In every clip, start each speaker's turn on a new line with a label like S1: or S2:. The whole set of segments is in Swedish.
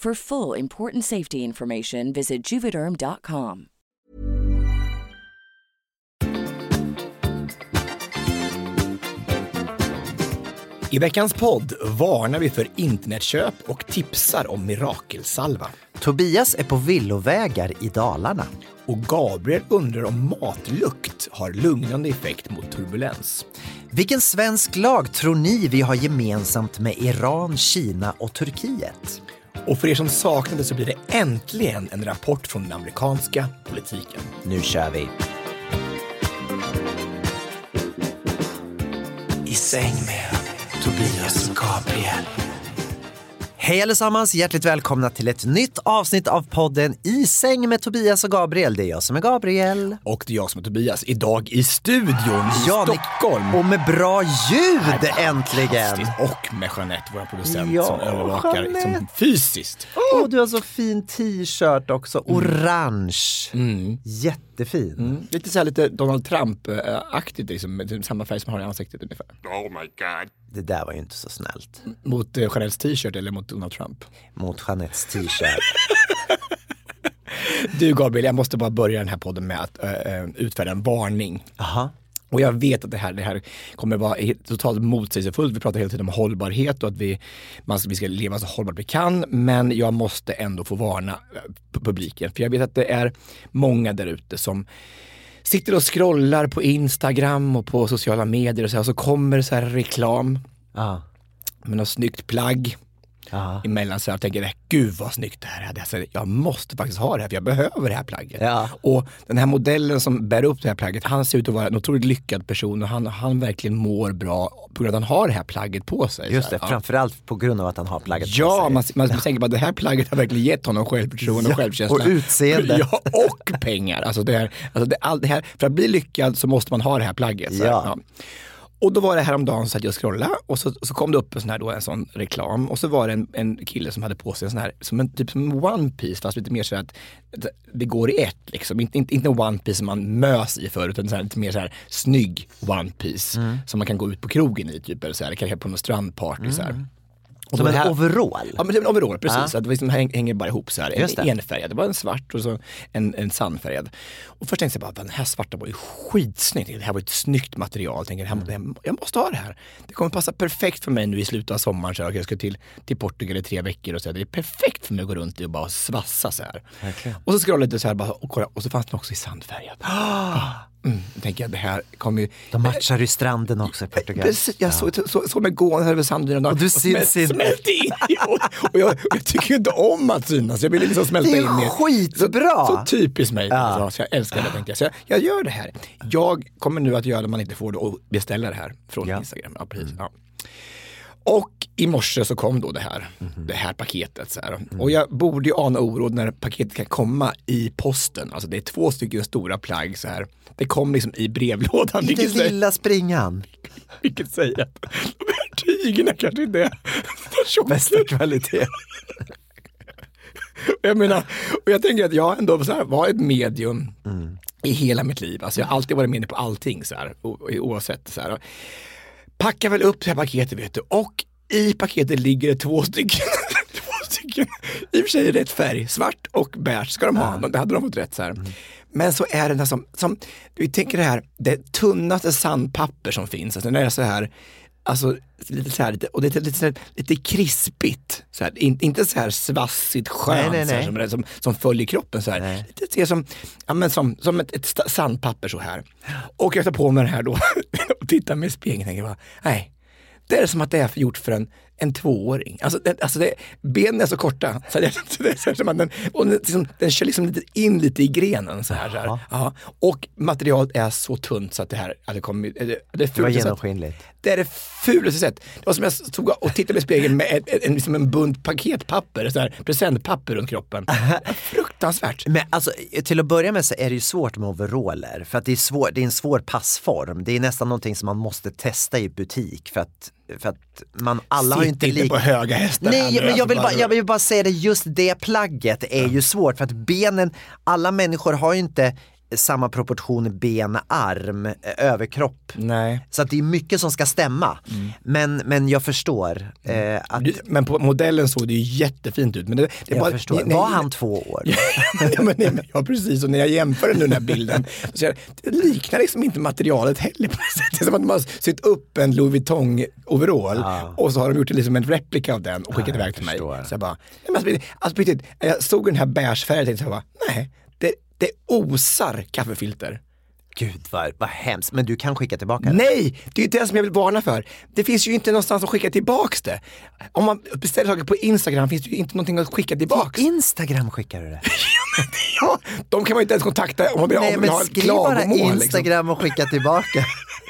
S1: For full important safety information, visit juvederm.com.
S2: I veckans podd varnar vi för internetköp och tipsar om mirakelsalva.
S3: Tobias är på villovägar i Dalarna.
S2: Och Gabriel undrar om matlukt har lugnande effekt mot turbulens.
S3: Vilken svensk lag tror ni vi har gemensamt med Iran, Kina och Turkiet?
S2: Och för er som saknade så blir det äntligen en rapport från den amerikanska politiken.
S3: Nu kör vi!
S2: I säng med Tobias och Gabriel.
S3: Hej allesammans, hjärtligt välkomna till ett nytt avsnitt av podden I säng med Tobias och Gabriel. Det är jag som är Gabriel.
S2: Och det är jag som är Tobias. Idag i studion i
S3: Ja,
S2: Stockholm.
S3: Och med bra ljud äntligen!
S2: Och med Jeanette, vår producent,
S3: Ja,
S2: som övervakar
S3: Jeanette.
S2: som fysiskt.
S3: Och du har så fin t-shirt också, orange. Jättefin.
S2: Mm. Lite så här lite Donald Trump-aktigt, liksom, med samma färg som han har i ansiktet ungefär.
S3: Det där var ju inte så snällt.
S2: Mot eh, Jeanettes t-shirt eller mot Donald Trump?
S3: Mot Jeanettes t-shirt.
S2: Du Gabriel, jag måste bara börja den här podden med att eh, utfärda en varning.
S3: Aha.
S2: Och jag vet att det här, det här kommer vara totalt motsägelsefullt. Vi pratar hela tiden om hållbarhet och att vi, man, vi ska leva så hållbart vi kan. Men jag måste ändå få varna eh, pu- publiken. För jag vet att det är många där ute som sitter och scrollar på Instagram och på sociala medier och så, här, och så kommer så här reklam
S3: Ja.
S2: med något snyggt plagg
S3: Ja.
S2: emellan så och tänker, gud vad snyggt det här är. Alltså, jag måste faktiskt ha det här för jag behöver det här plagget.
S3: Ja.
S2: Och den här modellen som bär upp det här plagget, han ser ut att vara en otroligt lyckad person och han, han verkligen mår bra på grund av att han har det här plagget på sig.
S3: Just det,
S2: ja.
S3: framförallt på grund av att han har plagget på
S2: Ja,
S3: sig.
S2: man, man, man tänker bara att det här plagget har verkligen gett honom självförtroende
S3: Ja,
S2: och självkänsla.
S3: och utseende.
S2: Ja, och pengar. Alltså det här, alltså det, all, det här, för att bli lyckad så måste man ha det här plagget. Så
S3: Ja.
S2: Och då var det häromdagen så att jag scrollade och så, så kom det upp en sån här, då, en sån reklam och så var det en, en kille som hade på sig en sån här, som en, typ som one piece fast lite mer så att det går i ett liksom. Inte, inte, inte en one piece som man mös i förut utan så här, lite mer så här snygg one piece
S3: Mm.
S2: som man kan gå ut på krogen i typ eller så här, kanske på någon strandparty så här.
S3: Som en
S2: här-
S3: overall.
S2: Ja men en overall, precis. Att det liksom häng, hänger bara ihop så här.
S3: Just.
S2: En enfärgad, det var en svart och så en, en sandfärgad. Och först tänkte jag bara, "Fan, den här svarta var ju skitsnygg. Det här var ett snyggt material. Jag tänkte, här, här, jag måste ha det här. Det kommer passa perfekt för mig nu i slutet av sommaren. Så här, jag ska till, till Portugal i tre veckor och så här, Det är perfekt för mig att gå runt och bara svassa så här.
S3: Verkligen.
S2: Och så scrollade jag lite så här bara, och, kollade, och så fanns den också i sandfärgad. Mm, då tänker jag, det här kommer ju...
S3: De matchar ju stranden också i Portugal.
S2: Precis, jag såg så, så mig gående över sanden och,
S3: Och du syns
S2: smält,
S3: inte.
S2: smälte in och, och jag, jag tycker inte om att synas, jag ville liksom smälta
S3: Det är
S2: in
S3: skitbra!
S2: Så, så typiskt mig,
S3: Ja.
S2: alltså, så jag älskar det tänkte jag. Så jag, jag gör det här. Jag kommer nu att göra det man inte får det och beställa det här från
S3: Ja.
S2: Instagram. Ja, precis, ja. Och i morse så kom då det här,
S3: Mhm.
S2: det här paketet. Så här.
S3: Mm.
S2: Och jag borde ju ana oro när paketet kan komma i posten. Alltså det är två stycken stora plagg så här. Det kom liksom i brevlådan.
S3: I den lilla springan.
S2: vilket säger att de här tygerna kanske inte är tjocka.
S3: Bästa kvalitet.
S2: Jag menar, och jag tänker att jag ändå så här, var ett medium
S3: Mm.
S2: i hela mitt liv. Alltså jag har alltid varit med på allting så här, oavsett. Så här. Packar väl upp det här paketet vet du och i paketet ligger det två stycken, två stycken, i och för sig rätt färg, svart och beige ska de ha, det hade de fått rätt så här.
S3: Mm.
S2: Men så är det som, som, vi tänker det här, det tunnaste sandpapper som finns, alltså det är så här, alltså lite så här, lite, och det är lite, här, lite krispigt, så här, in, inte så här svassigt skönt
S3: Nej, nej,
S2: Så här,
S3: nej.
S2: som, som, följer kroppen så här.
S3: Nej.
S2: Lite ser som, ja, men som, som ett, ett sandpapper så här. Och jag tar på mig det här då och tittar mig i spegeln och tänker bara, nej, det är som att det är gjort för en, en tvååring. Alltså, det, alltså det, benen är så korta, så det, så det så här att den, och den, liksom, den kör liksom lite in lite i grenen. Så här, så här. Ja. Och materialet är så tunt så att det här, ja, det, kommer, det, det, är
S3: Det var
S2: fult
S3: genomskinligt.
S2: Det är det fulaste sätt. Det var som jag stod och tittade mig i spegeln med en, en, liksom en bunt paketpapper, så här, presentpapper runt kroppen. Fruktansvärt.
S3: Men alltså, till att börja med så är det ju svårt med overaller för att det är, svår, det är en svår passform. Det är nästan någonting som man måste testa i butik för att, för att man alla har ju inte
S2: Sitt inte på höga hästar.
S3: Nej, men jag vill,
S2: och
S3: bara, jag vill bara säga det, just det plagget är ju svårt för att benen, alla människor har ju inte samma proportion ben-arm, eh, överkropp.
S2: Nej.
S3: Så att det är mycket som ska stämma. Men, men jag förstår eh, att,
S2: Men på modellen såg det ju jättefint ut. Men det, det
S3: jag
S2: bara,
S3: förstår.
S2: nej,
S3: Var han två år?
S2: ja, men, nej, men, ja precis, och när jag jämför nu den här bilden, så jag, det liknar liksom inte materialet heller på. Det är som att man har sytt upp en Louis Vuitton overall
S3: Ja.
S2: och så har de gjort liksom en replika av den och skickat
S3: Ja,
S2: iväg till mig. Så jag bara, nej, men alltså, alltså, jag såg den här beige färgen och tänkte jag bara, nej, det, osar kaffefilter.
S3: Gud vad, vad hemskt, men du kan skicka tillbaka det.
S2: Nej, det är ju det som jag vill varna för. Det finns ju inte någonstans att skicka tillbaks det. Om man beställer saker på Instagram finns det ju inte någonting att skicka tillbaks.
S3: Instagram skickar du det?
S2: Ja, de kan man ju inte ens kontakta om man vill,
S3: Nej
S2: vill
S3: men
S2: ha ett
S3: skriv bara
S2: klagomål. Liksom.
S3: Instagram och skicka tillbaka.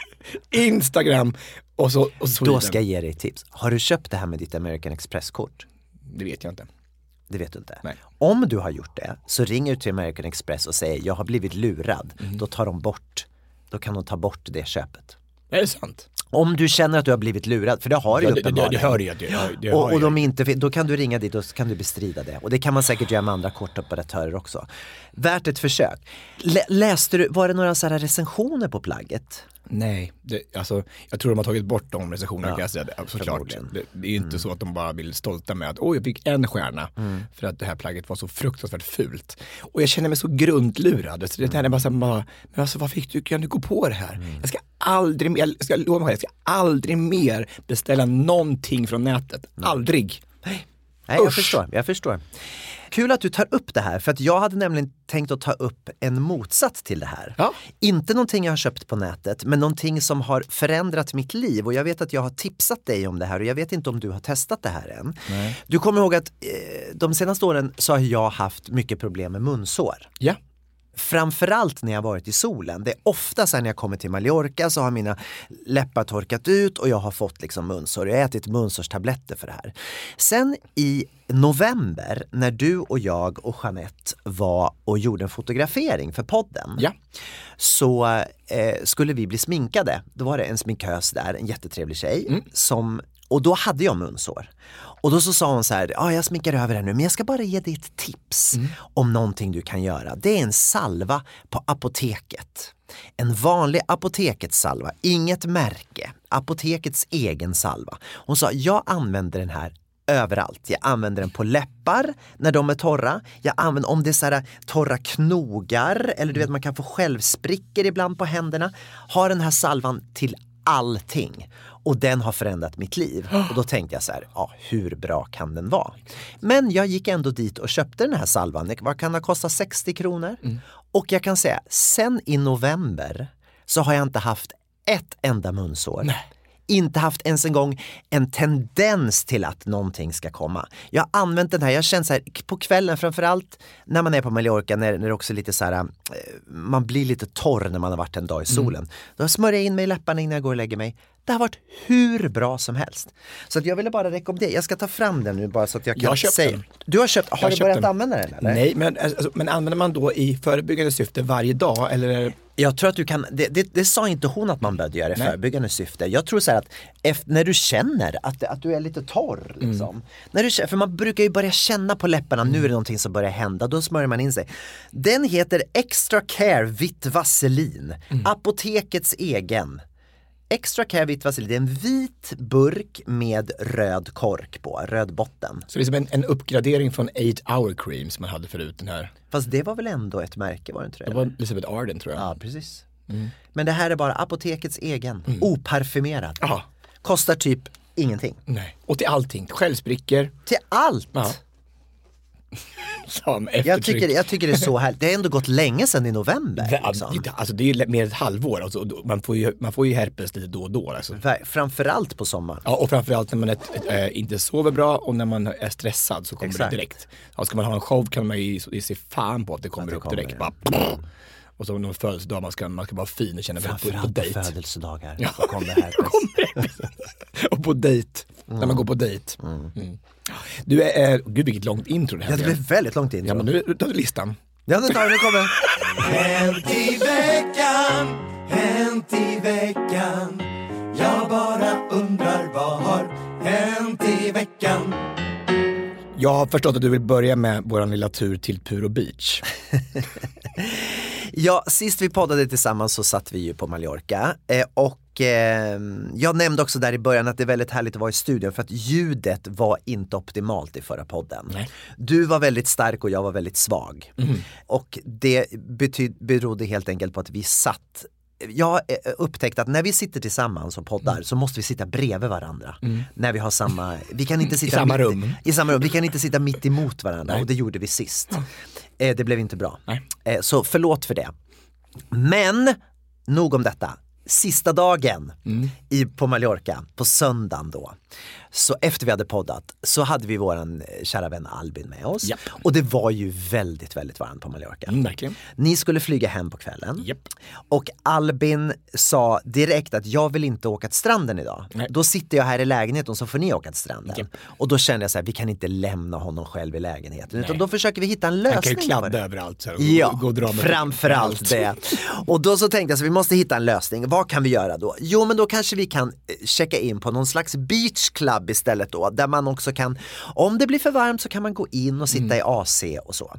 S2: Instagram och så, och så
S3: Då ska jag ge dig ett tips. Har du köpt det här med ditt American Express-kort?
S2: Det vet jag inte.
S3: Det vet du inte.
S2: Nej.
S3: Om du har gjort det så ringer du till American Express och säger jag har blivit lurad.
S2: Mm.
S3: Då tar de bort, då kan de ta bort det köpet.
S2: Är det sant?
S3: Om du känner att du har blivit lurad, för det har du
S2: Ja,
S3: ju
S2: det, det, det,
S3: uppenbarligen.
S2: det hör jag. Det, det, det
S3: och,
S2: hör
S3: och
S2: jag.
S3: de inte, då kan du ringa dit och så kan du bestrida det. Och det kan man säkert göra med andra kortoperatörer också. Värt ett försök. Lä, läste du, var det några så recensioner på plagget?
S2: Nej, det, alltså, jag tror de har tagit bort de recensionerna
S3: Ja,
S2: kan jag säga. Det, såklart. Det, det är inte så att de bara vill stolta med att oj, jag fick en stjärna för att det här plagget var så fruktansvärt fult. Och jag känner mig så grundlurad. Så det är bara så här, bara, men alltså vad fick du, kan du gå på det här? Jag ska aldrig mer, jag ska lova mig själv, jag ska aldrig mer beställa någonting från nätet. Aldrig.
S3: Nej, jag
S2: Usch.
S3: förstår, jag förstår. Kul att du tar upp det här, för att jag hade nämligen tänkt att ta upp en motsats till det här.
S2: Ja.
S3: Inte någonting jag har köpt på nätet, men någonting som har förändrat mitt liv. Och jag vet att jag har tipsat dig om det här och jag vet inte om du har testat det här än. Du kommer ihåg att eh, de senaste åren så har jag haft mycket problem med munsår.
S2: Ja.
S3: Framförallt när jag varit i solen. Det är ofta när jag kommer till Mallorca så har mina läppar torkat ut och jag har fått liksom munsår. Jag har ätit munsårstabletter för det här. Sen i november när du och jag och Jeanette var och gjorde en fotografering för podden
S2: Ja.
S3: så eh, skulle vi bli sminkade. Då var det en sminkös där, en jättetrevlig tjej, som, och då hade jag munsår. Och då så sa hon så här, ja jag sminkar över det nu men jag ska bara ge dig ett tips om någonting du kan göra. Det är en salva på apoteket. En vanlig apotekets salva, inget märke, apotekets egen salva. Hon sa, jag använder den här överallt. Jag använder den på läppar när de är torra. Jag använder om det är så här torra knogar eller du vet man kan få självsprickor ibland på händerna. Har den här salvan till allting. Och den har förändrat mitt liv. Och då tänkte jag så här, ja hur bra kan den vara? Men jag gick ändå dit och köpte den här salvan. Vad kan det kosta? 60 kronor? Och jag kan säga, sen i november så har jag inte haft ett enda munsår inte haft ens en gång en tendens till att någonting ska komma. Jag har använt den här, jag känner så här på kvällen framförallt när man är på Mallorca när, när det också är lite så här, eh, man blir lite torr när man har varit en dag i solen. Då smörjer jag in mig i läpparna innan jag går och lägger mig. Det har varit hur bra som helst. Så att jag ville bara rekommendera, jag ska ta fram den nu bara så att jag kan
S2: Jag köpt
S3: säga.
S2: den.
S3: Du har köpt, har
S2: Jag
S3: du
S2: köpt
S3: börjat
S2: den.
S3: använda den? Eller?
S2: Nej, men, alltså, men använder man då i förebyggande syfte varje dag eller?
S3: Jag tror att du kan, det, det, det sa inte hon att man behövde göra i förebyggande syfte. Jag tror så här att efter, när du känner att, att du är lite torr, liksom.
S2: Mm.
S3: när du, för man brukar ju börja känna på läpparna, nu är det någonting som börjar hända, då smörjer man in sig. Den heter Extra Care Vitt Vaselin,
S2: Mm.
S3: apotekets egen. Extra Care Vitt Vaselin, det är en vit burk med röd kork på, röd botten.
S2: Så det är som en, en uppgradering från 8 hour cream som man hade förut. Den här.
S3: Fast det var väl ändå ett märke, var det inte det?
S2: Det var Elizabeth Arden tror jag.
S3: Ja, precis. Men det här är bara apotekets egen, oparfumerad.
S2: Ja.
S3: Kostar typ ingenting.
S2: Nej. Och till allting. Självsprickor.
S3: Till allt!
S2: Ja.
S3: Jag, tycker, jag tycker det är så härligt. Det har ändå gått länge sedan i november.
S2: Det-
S3: Liksom.
S2: Alltså det är ju mer ett halvår. Alltså, man, får ju, man får ju herpes lite då och då. Alltså.
S3: Framförallt på sommaren.
S2: Ja, och framförallt när man är, äh, inte sover bra och när man är stressad så kommer
S3: Exakt.
S2: det direkt. Ja, ska man ha en show kan man ju sig fan på att det kommer
S3: det
S2: upp
S3: kommer
S2: direkt.
S3: det.
S2: Bara, och så någon födelsedag, man ska, man ska vara fin och känna väl på, på
S3: Framförallt
S2: dejt.
S3: födelsedagar.
S2: Ja.
S3: Kommer herpes.
S2: Och på dejt, när man går på dejt. Mm. Du, är, äh, gud vilket långt intro det här
S3: Ja, det
S2: blev.
S3: blev väldigt långt in.
S2: Ja, men nu tar vi listan.
S3: Ja, nu tar vi, nu kommer.
S4: Hänt i veckan, hänt i veckan Jag bara undrar vad har hänt i veckan
S2: Jag har förstått att du vill börja med vår lilla tur till Puro Beach.
S3: Ja, sist vi poddade tillsammans så satt vi ju på Mallorca eh, och eh, jag nämnde också där i början att det är väldigt härligt att vara i studion för att ljudet var inte optimalt i förra podden.
S2: Nej.
S3: Du var väldigt stark och jag var väldigt svag. Och det berodde helt enkelt på att vi satt jag har eh, upptäckt att när vi sitter tillsammans och poddar så måste vi sitta bredvid varandra. När vi har samma, vi kan inte sitta
S2: samma
S3: mitt,
S2: rum.
S3: I samma rum, vi kan inte sitta mitt emot varandra
S2: Nej.
S3: och det gjorde vi sist. Eh, det blev inte bra.
S2: Nej.
S3: Eh, så förlåt för det. Men, nog om detta. Sista dagen i, på Mallorca, på söndagen då, så efter vi hade poddat så hade vi våran eh, kära vän Albin med oss.
S2: Japp.
S3: Och det var ju väldigt, väldigt varmt på Mallorca.
S2: Mm, verkligen.
S3: Ni skulle flyga hem på kvällen.
S2: Japp.
S3: Och Albin sa direkt att jag vill inte åka till stranden idag.
S2: Nej.
S3: Då sitter jag här i lägenheten så får ni åka till stranden.
S2: Japp.
S3: Och då kände jag så här, vi kan inte lämna honom själv i lägenheten. Utan
S2: Nej.
S3: då försöker vi hitta en
S2: Han
S3: lösning
S2: kan ju kladda överallt. Så och
S3: Ja,
S2: gå och dra med
S3: framförallt det. Och då så tänkte jag så vi måste hitta en lösning. Vad kan vi göra då? Jo men då kanske vi kan eh, checka in på någon slags beach club istället då. Där man också kan, om det blir för varmt så kan man gå in och sitta
S2: Mm.
S3: i AC och så.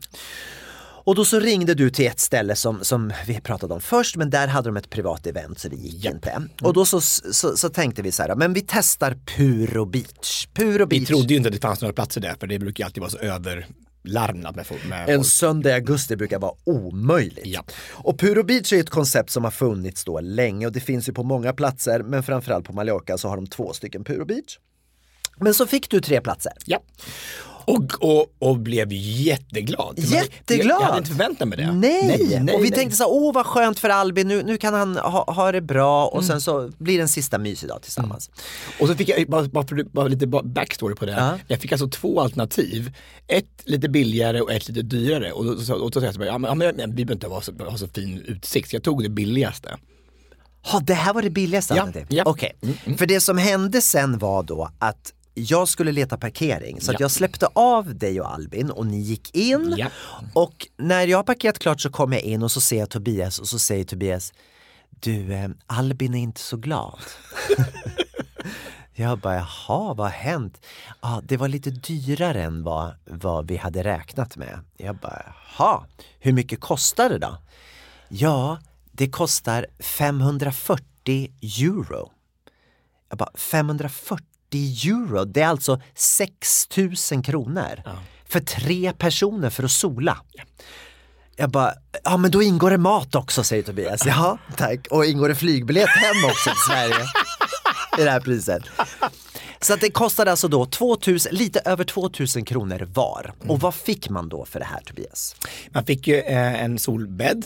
S3: Och då så ringde du till ett ställe som, som vi pratade om först men där hade de ett privat event så det gick
S2: Japp.
S3: inte. Och då så, så, så tänkte vi så här, men vi testar Puro Beach. Puro
S2: Vi
S3: Beach.
S2: trodde ju inte att det fanns några platser där för det brukar ju alltid vara så överlarmnat med, folk- med
S3: En
S2: folk.
S3: söndag i augusti brukar vara omöjligt.
S2: Ja.
S3: Och Puro Beach är ett koncept som har funnits då länge och det finns ju på många platser men framförallt på Mallorca så har de två stycken Puro Beach. Men så fick du tre platser.
S2: Ja. Och, och, och blev jätteglad.
S3: Jätteglad!
S2: Jag, jag hade inte förväntat mig det.
S3: Nej.
S2: nej, nej
S3: och vi
S2: nej.
S3: tänkte så här, åh vad skönt för Albin, nu, nu kan han ha, ha det bra och
S2: Mm.
S3: sen så blir det en sista mysig dag tillsammans.
S2: Och så fick jag, bara, bara, för, bara lite ba- backstory på det.
S3: Ja.
S2: Jag fick alltså två alternativ. Ett lite billigare och ett lite dyrare. Och då, så, och då sa jag så bara, ja, men, ja, vi behöver inte ha så, ha så fin utsikt. Så jag tog det billigaste.
S3: Ha, det här var det billigaste
S2: Ja,
S3: alternativet?
S2: ja.
S3: Okej, för det som hände sen var då att jag skulle leta parkering så att
S2: Ja.
S3: jag släppte av dig och Albin och ni gick in
S2: Ja.
S3: och när jag har parkerat klart så kommer jag in och så ser jag Tobias och så säger Tobias Du, eh, Albin är inte så glad. jag bara, jaha, vad har hänt? Ja, det var lite dyrare än vad, vad vi hade räknat med. Jag bara, jaha, hur mycket kostar det då? Ja, det kostar 540 euro. Jag bara, 540 euro, det är alltså 6000 kronor. För tre personer för att sola. Jag bara, ja men då ingår det mat också säger Tobias. Ja, tack. Och ingår det flygbiljett hem också till Sverige. I det här priset. Så att det kostade alltså då 2000, lite över 2000 kronor var. Och vad fick man då för det här Tobias?
S2: Man fick ju eh, en solbädd.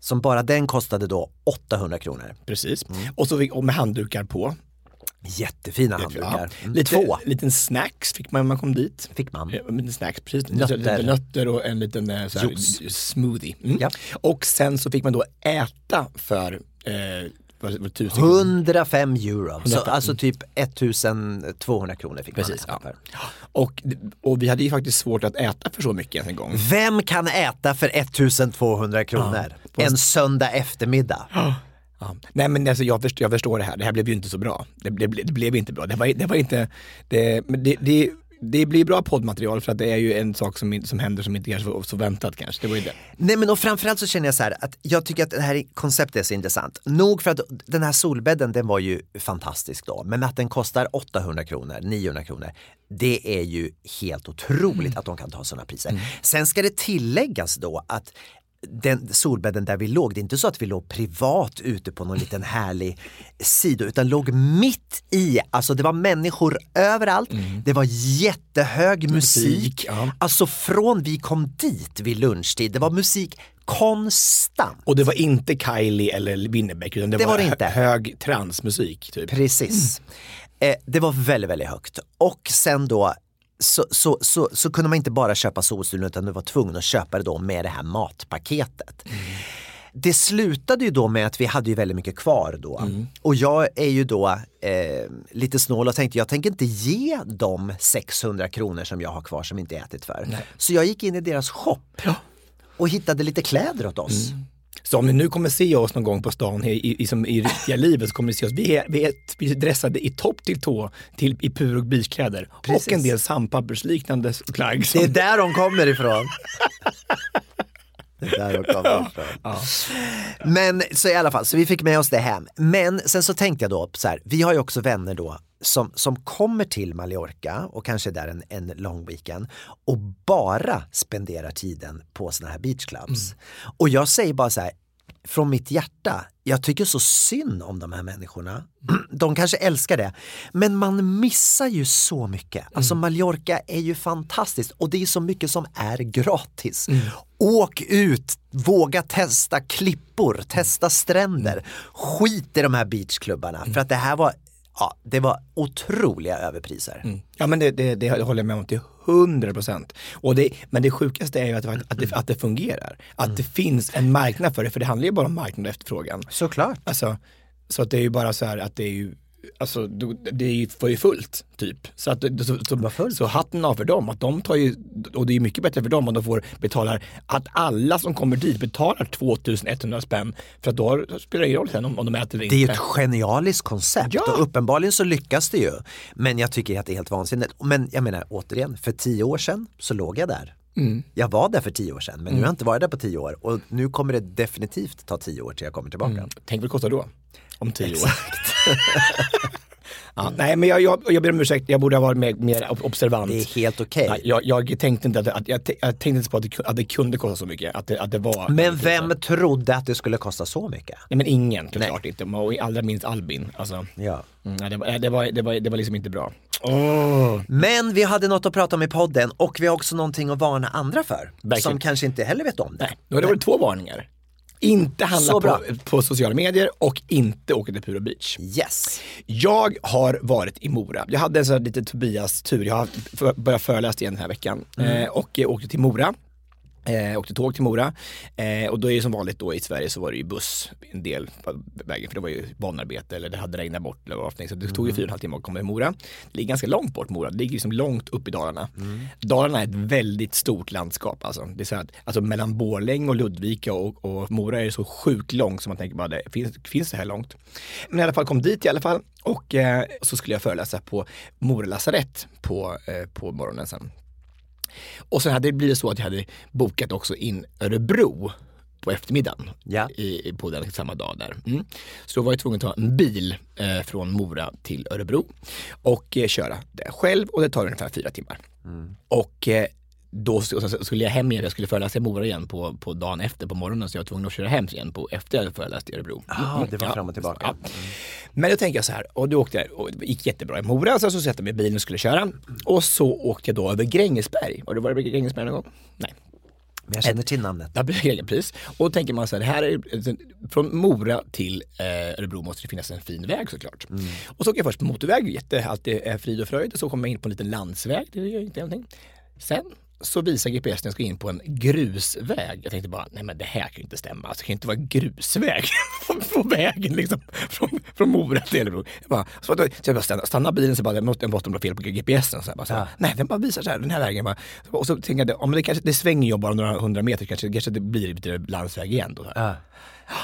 S3: Som bara den kostade då 800 kronor.
S2: Precis.
S3: Mm.
S2: Och så fick, och med handdukar på.
S3: Jättefina handdukar.
S2: Ja.
S3: Mm,
S2: Lite,
S3: Två
S2: liten snacks fick man när man kom dit.
S3: fick man.
S2: Ja, En liten snacks, precis.
S3: Nötter.
S2: Lite nötter och en liten eh, så här, smoothie. Mm.
S3: Ja.
S2: Och sen så fick man då äta för eh, vad, vad, tusen kronor.
S3: 105 euro, så
S2: 105.
S3: alltså typ 1200 kronor fick
S2: Precis,
S3: man
S2: ja.
S3: äta för.
S2: Och, och vi hade ju faktiskt svårt att äta för så mycket en gång.
S3: Vem kan äta för 1200 kronor?
S2: på
S3: En söndag eftermiddag.
S2: Ja. Nej men alltså, jag, förstår, jag förstår det här, det här blev ju inte så bra. Det, det, det blev inte bra. Det var, det var inte, det, det, det, blir bra poddmaterial för att det är ju en sak som, som händer som inte kanske var så väntat kanske. Det var ju det.
S3: Nej men och framförallt så känner jag så här att jag tycker att det här konceptet är så intressant. Nog för att den här solbädden den var ju fantastisk då, men att den kostar 800 kronor, 900 kronor. Det är ju helt otroligt att de kan ta sådana priser. Sen ska det tilläggas då att den solbädden där vi låg, det är inte så att vi låg privat ute på någon liten härlig sida utan låg mitt i, alltså det var människor överallt, det var jättehög musik.
S2: ja.
S3: Alltså från vi kom dit vid lunchtid, det var musik konstant.
S2: Och det var inte Kylie eller Winnerbäck utan det,
S3: Det
S2: var,
S3: var det
S2: hög transmusik. Typ.
S3: Precis. Eh, det var väldigt, väldigt högt. Och sen då så, så, så, så kunde man inte bara köpa Solstolen utan du var tvungen att köpa det då med det här matpaketet. Det slutade ju då med att vi hade ju väldigt mycket kvar då. Och jag är ju då eh, lite snål och tänkte jag tänker inte ge dem 600 kronor som jag har kvar som inte ätit för. Så jag gick in i deras shop och hittade lite kläder åt oss.
S2: Så om ni nu kommer se oss någon gång på stan i, i, i, i riktiga livet så kommer ni se oss, vi är, vi är, vi är dressade i topp till tå till, i pur och beachkläder
S3: Precis.
S2: och en del sandpappersliknande plagg.
S3: Det
S2: Som,
S3: är där de kommer ifrån. Det är där de kommer ifrån. Men så i alla fall, så vi fick med oss det hem. Men sen så tänkte jag då så här, vi har ju också vänner då som, som kommer till Mallorca och kanske där en, en lång weekend och bara spenderar tiden på såna här beachclubs. Och jag säger bara så här, från mitt hjärta, jag tycker så synd om de här människorna. De kanske älskar det, men man missar ju så mycket. Alltså Mallorca är ju fantastiskt och det är så mycket som är gratis. Åk ut, våga testa klippor, testa stränder. Skit i de här beachklubbarna för att det här var, ja, det var otroliga överpriser.
S2: ja men det, det, det håller jag med om till 100 procent. Men det sjukaste är ju att, att, det, att det fungerar. Att det finns en marknad för det, för det handlar ju bara om marknad och efterfrågan.
S3: Såklart.
S2: Alltså, så att det är ju bara så här att det är ju Alltså det är ju, fullt typ. Så, att, så, så, så hatten av för dem, att de tar ju, och det är mycket bättre för dem om de får betalar, att alla som kommer dit betalar 2100 spänn. För att då spelar det ingen roll sen om, om de äter eller
S3: Det är ju
S2: inte.
S3: ett genialiskt koncept
S2: Ja.
S3: och uppenbarligen så lyckas det ju. Men jag tycker att det är helt vansinnigt. Men jag menar återigen, för tio år sedan så låg jag där.
S2: Mm.
S3: Jag var där för tio år sedan men nu har jag inte varit där på tio år och nu kommer det definitivt ta tio år till jag kommer tillbaka.
S2: Mm. Tänk vad det kostar då? Om tio år. ja, nej men jag, jag, jag ber om ursäkt, jag borde ha varit mer, mer observant.
S3: Det är helt okej.
S2: Nej, jag, jag tänkte inte att, att jag, jag tänkte inte på att det, att det kunde kosta så mycket. Att det, att det var
S3: Men vem trodde att det skulle kosta så mycket?
S2: Nej men ingen såklart inte, och allra minst Albin. Alltså,
S3: Ja.
S2: mm, det, var, det, var, det, var, det var liksom inte bra. Åh.
S3: Men vi hade något att prata om i podden och vi har också någonting att varna andra för.
S2: Verkligen.
S3: Som kanske inte heller vet om det.
S2: Nej, nu har det varit två varningar. Inte handla på, på sociala medier och inte åka till Puro Beach.
S3: Yes.
S2: Jag har varit i Mora. Jag hade en sån här lite Tobias-tur. Jag har börjat föreläsa igen den här veckan eh, och åkte till Mora. Eh, åkte tåg till Mora eh, och då är det som vanligt då i Sverige så var det ju buss en del på vägen för det var ju banarbete eller det hade regnat bort eller vad så det tog ju fyra och en halv timme att komma till Mora. Det ligger ganska långt bort Mora, det ligger liksom långt upp i Dalarna. Dalarna är ett väldigt stort landskap alltså. Det är så att, alltså mellan Borlänge och Ludvika och, och Mora är det så sjukt långt som man tänker bara, det, finns, finns det här långt? Men i alla fall kom dit i alla fall och eh, så skulle jag föreläsa på Mora lasarett på, eh, på morgonen sen. Och sen hade det blivit så att jag hade bokat också in Örebro på eftermiddagen
S3: Ja.
S2: i, på den samma dag där. Mm. Så då var jag tvungen att ta en bil eh, från Mora till Örebro och eh, köra det själv och det tar ungefär fyra timmar. Och eh, då skulle jag hem igen, jag skulle föreläsa i Mora igen på, på dagen efter på morgonen så jag var tvungen att köra hem igen på, efter jag hade föreläst i Örebro.
S3: Ah, det var fram och tillbaka.
S2: Ja. Men då tänkte jag så här, och då åkte jag, och det gick jättebra i Mora, så satte jag mig i bilen och skulle köra. Och så åkte jag då över Grängesberg. Har du varit över Grängesberg någon gång? Nej.
S3: Men jag känner till namnet.
S2: Ja, Grängesberg. Och då tänker man så här, det här är, från Mora till eh, Örebro måste det finnas en fin väg såklart. Och så åker jag först på motorväg, jätte, allt är frid och fröjd. Och så kommer jag in på en liten landsväg, det gör inte någonting. Sen så visar GPS när jag ska in på en grusväg. Jag tänkte bara, nej men det här kan ju inte stämma. Alltså, det kan ju inte vara grusväg på vägen liksom från, från Mora till Örebro. Jag bara, så, då, så jag bara stannar, stannar bilen så bara, jag måste, jag måste fel på GPSen. Så jag bara, så,
S3: Ja.
S2: Nej, den bara visar så här, den här vägen. Bara, och så tänker jag, om det, kanske, det svänger ju bara några hundra meter, kanske, kanske det blir lite landsväg igen då.
S3: Ja.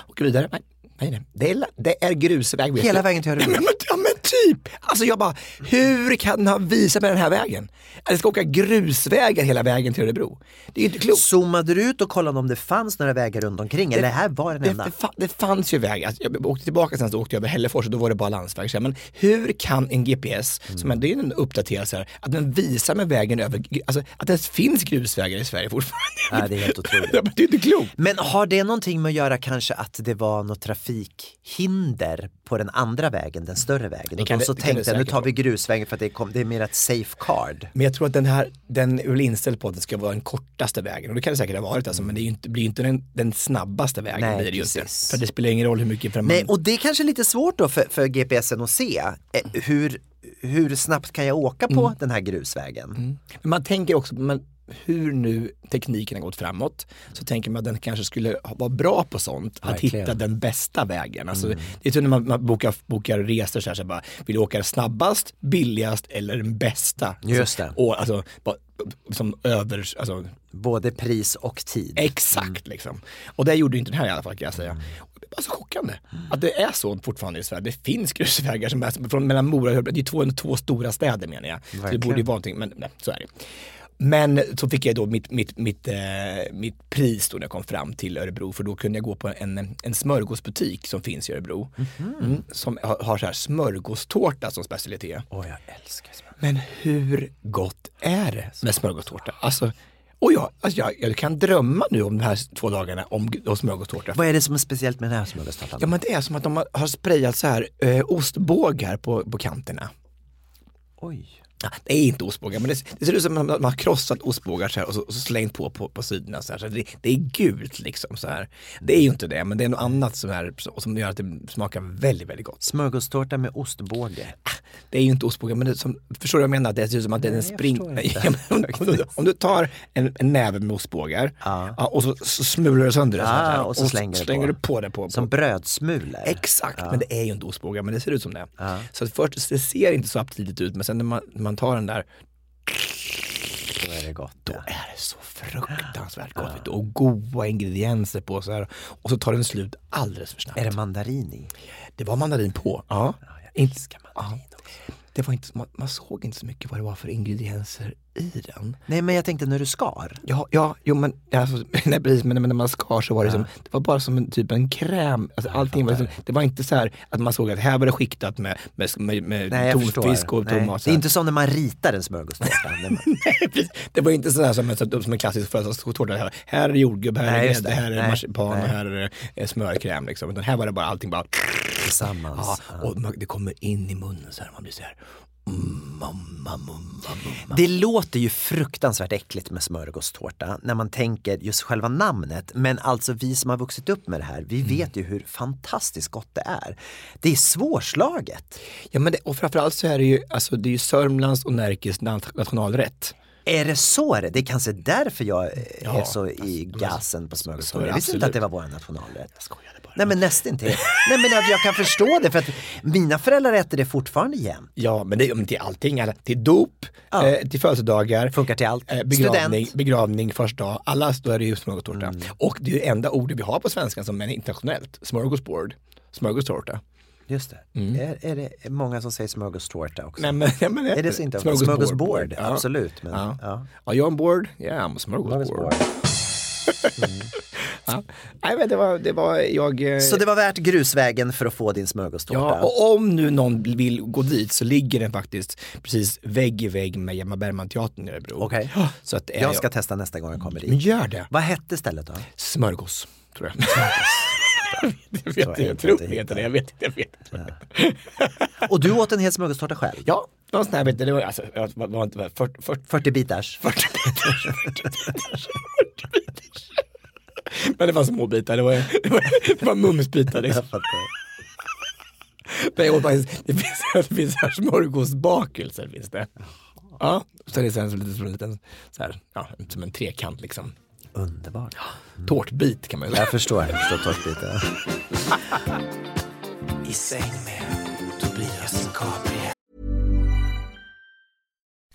S2: Åker vidare, nej, nej, nej. Det, är, det är grusväg. vet
S3: Hela
S2: du.
S3: vägen till Örebro?
S2: Ja men, ja men typ! Alltså jag bara, hur kan den ha visat mig den här vägen? Att jag ska åka grusvägar hela vägen till Örebro. Det är ju inte klokt.
S3: Zoomade du ut och kollade om det fanns några vägar runt omkring eller här var den
S2: Det,
S3: enda?
S2: det, det fanns ju vägar. Alltså, jag åkte tillbaka sen så åkte jag över Hällefors och då var det bara landsväg. Men hur kan en GPS,
S3: Mm.
S2: som ändå är en uppdaterad här, att den visar mig vägen över, alltså att det finns grusvägar i Sverige fortfarande.
S3: Ja, det är helt otroligt.
S2: Det är inte klokt.
S3: Men har det någonting med att göra kanske att det var något trafikhinder på den andra vägen, den större vägen? Och
S2: kan det-
S3: så
S2: det
S3: tänkte nu
S2: säkert
S3: tar vi grusvägen för att det, kom, det är mer ett safeguard.
S2: Men jag tror att den här, den är väl inställd på att det ska vara den kortaste vägen och det kan det säkert ha varit alltså, men det inte, blir inte den, den snabbaste vägen.
S3: Nej,
S2: blir det ju inte.
S3: precis.
S2: För det spelar ingen roll hur mycket fram
S3: Nej, och det är kanske lite svårt då för, för GPSen att se eh, hur, hur snabbt kan jag åka på den här grusvägen?
S2: Men man tänker också, men hur nu tekniken har gått framåt så tänker man att den kanske skulle vara bra på sånt, att
S3: Verkligen.
S2: hitta den bästa vägen. Alltså, Det är så när man, man bokar, bokar resor så här, så bara, vill du åka snabbast, billigast eller den bästa?
S3: Just
S2: alltså,
S3: det.
S2: Och, alltså, bara, som över, alltså,
S3: Både pris och tid.
S2: Exakt liksom. Och det gjorde inte den här i alla fall kan jag säga. Och det är bara så chockande att det är så fortfarande i Sverige. Det finns grusvägar som är från mellan Mora och Örebro. Det är två, två stora städer menar jag. Så det borde ju vara någonting, men nej, så är det. Men så fick jag då mitt, mitt, mitt, eh, mitt pris då när jag kom fram till Örebro för då kunde jag gå på en, en smörgåsbutik som finns i Örebro. Mm, som har, har så här smörgåstårta som specialitet.
S3: Åh, jag älskar smör.
S2: Men hur gott är det med smörgåstårta? Alltså, och jag, alltså jag, jag kan drömma nu om de här två dagarna om, om smörgåstårta.
S3: Vad är det som är speciellt med den här smörgåstårtan?
S2: Ja men det är som att de har, har sprayat så här eh, ostbågar på, på kanterna.
S3: Oj.
S2: Ja, det är inte ostbågar men det, det ser ut som att man har krossat ostbågar så här och så, och så slängt på på, på sidorna. Så här. Så det, det är gult liksom. Så här. Det är ju inte det men det är något annat som, är, som gör att det smakar väldigt, väldigt gott.
S3: Smörgåstårta med ostbåge.
S2: Det är ju inte ostbågar, men det som, förstår du vad jag menar? Det ser ut som att det är en
S3: jag
S2: spring...
S3: förstår inte.
S2: Ja, om, om, du, om du tar en, en näve med ostbågar
S3: Ja.
S2: ja, och så, så smular du sönder det så här,
S3: Ah, och så slänger du
S2: slänger
S3: på.
S2: du på det på.
S3: Som
S2: på.
S3: brödsmulor.
S2: Exakt, men det är ju inte ostbågar, men det ser ut som det. Så först, det ser inte så aptitligt ut, men sen när man, man tar den där,
S3: Då är det gott.
S2: då
S3: ja.
S2: är det så fruktansvärt gott. du. Och goda ingredienser på så här. Och så tar den slut alldeles för snabbt.
S3: Är det mandarin i?
S2: Det var mandarin på. Ja.
S3: jag
S2: Inte-
S3: älskar mandarin
S2: ja. Det var inte, man, man såg inte så mycket vad det var för ingredienser i den.
S3: Nej men jag tänkte när du skar.
S2: Ja, ja jo men, alltså, nej, precis, men, men när man skar så var det som, det var bara som en typ en kräm. Alltså, allting var liksom, det var inte så här att man såg att här var det skiktat med, med, med, med
S3: Nej,
S2: tonfisk och
S3: Nej.
S2: tomat.
S3: Det är inte som när man ritar en smörgåstårta. Man-
S2: Nej, precis. det var inte sådär som, en- som en klassisk födelsedagstårta. Här, här är jordgubb, här är grädde, här är marsipan och här är eh, smörkräm. Liksom. Utan här var det bara allting bara
S3: Tillsammans.
S2: Ja, och man- det kommer in i munnen så här, man blir så här mm.
S3: Det låter ju fruktansvärt äckligt med smörgåstårta när man tänker just själva namnet. Men alltså vi som har vuxit upp med det här, vi vet ju hur fantastiskt gott det är. Det är svårslaget.
S2: Ja, men det, och framförallt så är det ju, alltså, det är ju Sörmlands och Närkes nat- nationalrätt.
S3: Är det så det? Det är kanske därför jag
S2: Ja,
S3: är så i gasen på smörgåstårta. Jag visste inte att det var vår nationalrätt.
S2: Jag skojade.
S3: Nej men nästintill. Nej men jag, jag kan förstå det för att mina föräldrar äter det fortfarande jämt.
S2: Ja, men det är men till allting. Alla, till dop,
S3: Ja.
S2: eh, till födelsedagar,
S3: Funkar till allt.
S2: eh, begravning,
S3: Student.
S2: begravning första dag. Alla då är det ju smörgåstårta.
S3: Mm.
S2: Och det är det enda ordet vi har på svenska som är internationellt. Smörgåsbord, smörgåstårta.
S3: Just det. Är, är det många som säger smörgåstårta också?
S2: Nej, men, ja, men,
S3: Är det så inte?
S2: Smörgåsbord.
S3: Smörgåsbord, absolut. Men,
S2: Ja.
S3: ja.
S2: Are you on board? Yeah, I'm a smörgåsbord.
S3: Smörgåsbord.
S2: Ja. Nej, men det var, det var jag... eh,
S3: Så det var värt grusvägen för att få din smörgåstårta?
S2: Ja, och om nu någon vill gå dit så ligger den faktiskt precis vägg i vägg med Hjalmar Bergman-teatern i Örebro.
S3: Okej.
S2: Så att, eh,
S3: Jag ska testa nästa gång jag kommer
S2: Men
S3: dit.
S2: gör det.
S3: Vad hette stället då?
S2: Smörgås, tror jag. jag vet inte, jag tror
S3: att
S2: det
S3: hitta.
S2: heter det. Jag vet inte, jag vet inte.
S3: Och du åt en hel smörgåstårta själv?
S2: Ja, en sån här, vet du, det var, alltså, var, inte 40, 40,
S3: 40 bitars?
S2: 40 bitars. 40 bitars. 40 bitars. Men det var små bitar, det var, det var, det var mumsbitar liksom.
S3: Jag fattar.
S2: Men jag åt faktiskt, det finns, det finns här smörgåsbakelser finns det. Ja, så är det sen som, lite, som en liten, så här, ja, som en trekant liksom.
S3: Underbart.
S2: Tårtbit kan man ju säga.
S3: Jag förstår, jag förstår tårtbiten.
S4: I säng med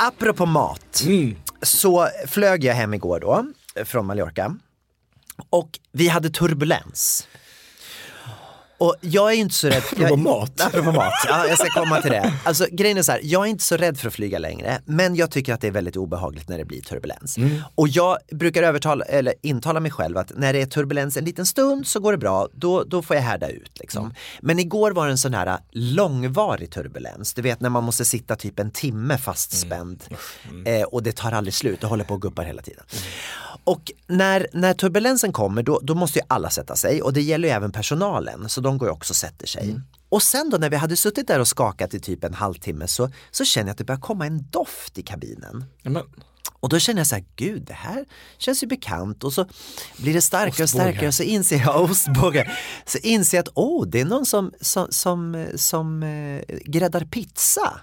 S3: Apropå mat, så flög jag hem igår då, från Mallorca. Och vi hade turbulens. Och jag är inte så rädd.
S2: Apropå mat.
S3: Apropå mat, ja jag ska komma till det. Alltså grejen är så här, jag är inte så rädd för att flyga längre, men jag tycker att det är väldigt obehagligt när det blir turbulens. Och jag brukar övertala, eller intala mig själv att när det är turbulens en liten stund så går det bra, då, då får jag härda ut. Liksom. Men igår var det en sån här långvarig turbulens, du vet när man måste sitta typ en timme fastspänd eh, och det tar aldrig slut, det håller på och guppar hela tiden. Och när, när turbulensen kommer då, då måste ju alla sätta sig och det gäller ju även personalen så de går ju också och sätter sig. Och sen då när vi hade suttit där och skakat i typ en halvtimme så, så känner jag att det börjar komma en doft i kabinen.
S2: Ja, men,
S3: Och då känner jag så här, gud det här känns ju bekant och så blir det starkare och starkare och så inser jag, ostbågar, så inser jag att åh, det är någon som, som, som, som eh, gräddar pizza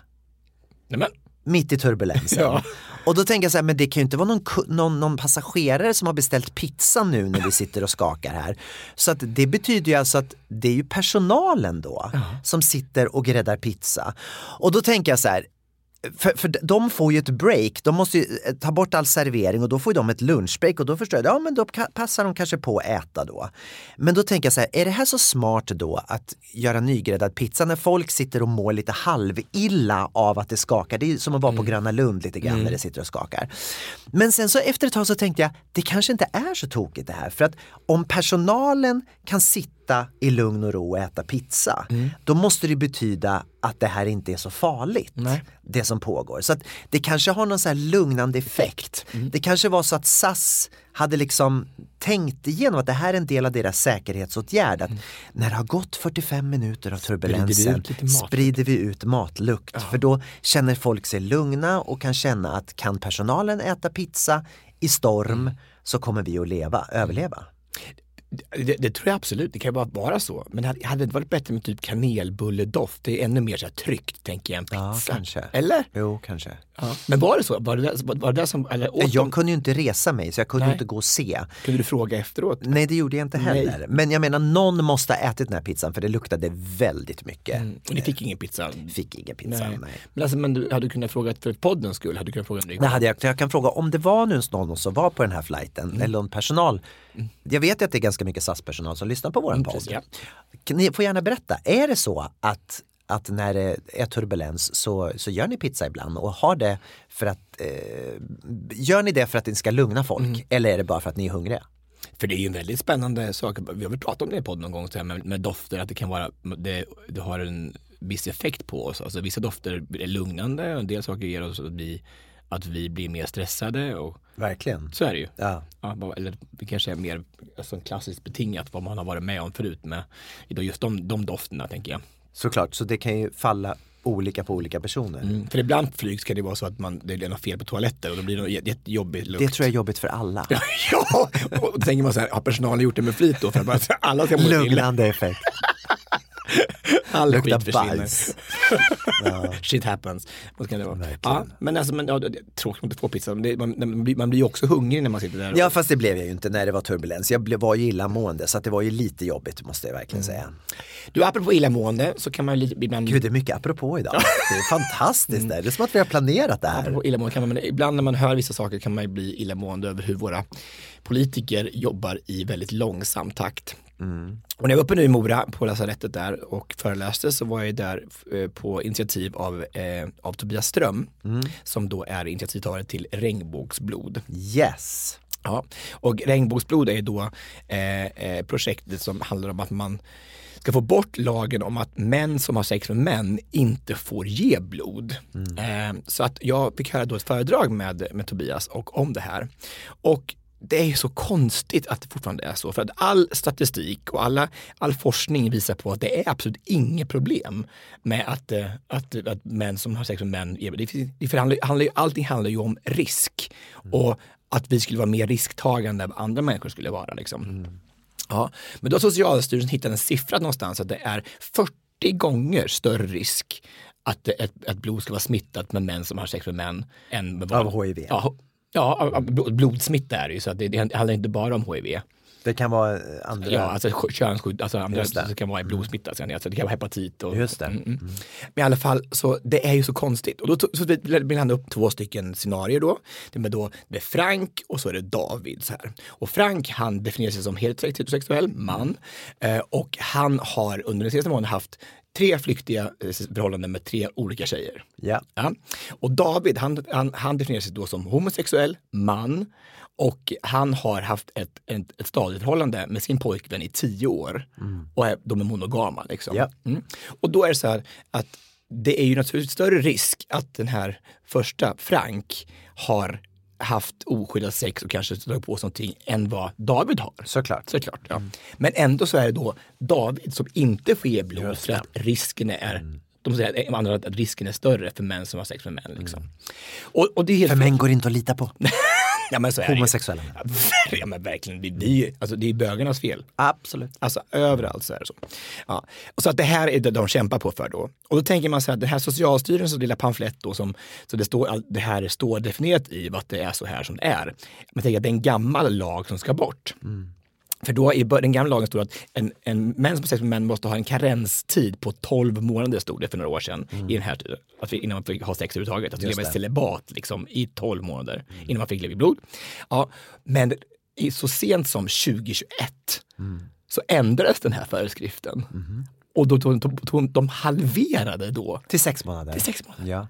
S2: nej, men,
S3: mitt i turbulensen.
S2: Ja.
S3: Och då tänker jag så här, men det kan ju inte vara någon, någon, någon passagerare som har beställt pizza nu när vi sitter och skakar här. Så att det betyder ju alltså att det är ju personalen då som sitter och gräddar pizza. Och då tänker jag så här, för, för de får ju ett break, de måste ju eh, ta bort all servering och då får ju de ett lunchbreak och då förstår jag, ja men då passar de kanske på att äta då. Men då tänker jag så här, är det här så smart då att göra nygräddad pizza när folk sitter och mår lite halvilla av att det skakar? Det är som att vara på Gröna Lund lite grann när det sitter och skakar. Men sen så efter ett tag så tänkte jag, det kanske inte är så tokigt det här för att om personalen kan sitta i lugn och ro och äta pizza, då måste det betyda att det här inte är så farligt
S2: Nej.
S3: det som pågår. Så det kanske har någon så här lugnande effekt. Det kanske var så att SAS hade liksom tänkt igenom att det här är en del av deras säkerhetsåtgärd. Att när det har gått 45 minuter av turbulensen
S2: ut lite matlukt.
S3: sprider vi ut matlukt. För då känner folk sig lugna och kan känna att kan personalen äta pizza i storm så kommer vi att leva, överleva.
S2: Det, det tror jag absolut, det kan ju bara vara så. Men hade, hade det inte varit bättre med typ kanelbulledoft? Det är ännu mer så här tryggt tänker jag än pizza.
S3: Ja, kanske.
S2: Eller?
S3: Jo, kanske.
S2: Ja. Men var det så? Var det var det som, eller åt
S3: Jag
S2: de,
S3: kunde ju inte resa mig så jag kunde
S2: Nej.
S3: inte gå och se.
S2: kunde du fråga efteråt?
S3: Nej det gjorde jag inte heller. Men jag menar någon måste ha ätit den här pizzan för det luktade väldigt mycket.
S2: Mm. Och ni fick ingen pizza?
S3: Fick ingen pizza. Nej.
S2: Nej. Men, alltså, men du hade du kunnat fråga för poddens skull? Hade du kunnat fråga
S3: Nej, hade jag, jag kan fråga om det var nu någon som var på den här flighten
S2: Mm.
S3: eller någon personal. Jag vet ju att det är ganska mycket SAS-personal som lyssnar på våran podd.
S2: ja.
S3: Ni får gärna berätta, är det så att att när det är turbulens så, så gör ni pizza ibland och har det för att eh, Gör ni det för att det ska lugna folk
S2: Mm.
S3: eller är det bara för att ni är hungriga?
S2: För det är ju en väldigt spännande sak. Vi har väl pratat om det i podden någon gång, så här, med, med dofter, att det kan vara, det, det har en viss effekt på oss. Alltså vissa dofter är lugnande och en del saker ger oss att vi, att vi blir mer stressade och
S3: Verkligen.
S2: så är det ju.
S3: Ja.
S2: Ja, eller det kanske är mer alltså, klassiskt betingat vad man har varit med om förut med just de, de dofterna tänker jag.
S3: Såklart, så det kan ju falla olika på olika personer.
S2: Mm, för ibland flyg ska det vara så att man, det är något fel på toaletter och då blir det något jättejobbig lukt.
S3: Det tror jag är jobbigt för alla.
S2: ja, och då tänker man så här, har personalen gjort det med flit då? För att bara, alla ska må.
S3: Lugnande effekt.
S2: All
S3: Luktar bajs.
S2: Shit happens. Vad ska det vara? Ja, men alltså, men, ja, det är tråkigt att inte få pizza. Det, man, man, blir, ju också hungrig när man sitter där.
S3: Ja fast det blev jag ju inte när det var turbulens. Jag blev, var ju illamående så det var ju lite jobbigt måste jag verkligen säga.
S2: Du, apropå illamående så kan man ju ibland...
S3: Gud det är mycket apropå idag. Det är fantastiskt det. Det är som att vi har planerat det här.
S2: Apropå illamående kan man, ibland när man hör vissa saker kan man ju bli illamående över hur våra politiker jobbar i väldigt långsam takt. Och när jag var uppe nu i Mora på lasarettet där och föreläste så var jag där eh, på initiativ av, eh, av Tobias Ström som då är initiativtagare till Regnbågsblod.
S3: Yes.
S2: Ja, och Regnbågsblod är då eh, eh, projektet som handlar om att man ska få bort lagen om att män som har sex med män inte får ge blod. Eh, så att jag fick höra då ett föredrag med, med Tobias och om det här. Och det är så konstigt att det fortfarande är så. För att all statistik och alla, all forskning visar på att det är absolut inget problem med att, eh, att, att män som har sex med män, det, det handlar, allting handlar ju om risk. Och att vi skulle vara mer risktagande än andra människor skulle vara. Liksom. Ja, men då har Socialstyrelsen hittat en siffra någonstans att det är 40 gånger större risk att ett, ett blod ska vara smittat med män som har sex med män än med
S3: Av HIV.
S2: Ja, ja blodsmitta är det ju så det, det handlar inte bara om HIV.
S3: Det kan vara andra.
S2: Ja, alltså könsskydd, alltså andra
S3: det.
S2: kan vara i blodsmitta, sen, alltså det kan vara hepatit och
S3: Just det.
S2: Mm, mm. Men i alla fall, så det är ju så konstigt. Och då så vill han upp två stycken scenarier då. Det är då det är Frank och så är det David. Så här. Och Frank han definierar sig som heterosexuell man eh, och han har under den senaste månaden haft tre flyktiga eh, förhållanden med tre olika tjejer.
S3: Ja.
S2: Ja. Och David, han, han, han definierar sig då som homosexuell man och han har haft ett, ett, ett stadigt förhållande med sin pojkvän i tio år. Och är, de är monogama. Liksom.
S3: Ja.
S2: Mm. Och då är det så här att det är ju naturligtvis större risk att den här första, Frank, har haft oskyddat sex och kanske slagit på sig någonting än vad David har.
S3: Såklart.
S2: Såklart ja. Men ändå så är det då David som inte får ge blod för att risken är de säger att, andra, att risken är större för män som har sex med män. Liksom. Och, och det är helt
S3: För män går inte att lita på.
S2: ja, men så är det.
S3: Homosexuella män.
S2: Ja, men verkligen, det, det, är ju- alltså, det är bögarnas fel.
S3: Absolut.
S2: Alltså överallt så är det så. Ja. Och så att det här är det de kämpar på för då. Och då tänker man så här, den här Socialstyrelsens lilla pamflett då som, så det, står, det här står definierat i vad det är så här som det är. Man tänker att det är en gammal lag som ska bort. För då i den gamla lagen stod att en, en män som har sex med män måste ha en karenstid på 12 månader stod det för några år sedan i den här. Att vi, innan man fick ha sex överhuvudtaget. Att leva i
S3: det.
S2: celibat liksom, i 12 månader innan man fick leva i blod. Ja, men i, så sent som 2021 så ändrades den här föreskriften. Och då, tog- tog- tog- de halverade då
S3: Till sex månader.
S2: till sex månader.
S3: Ja.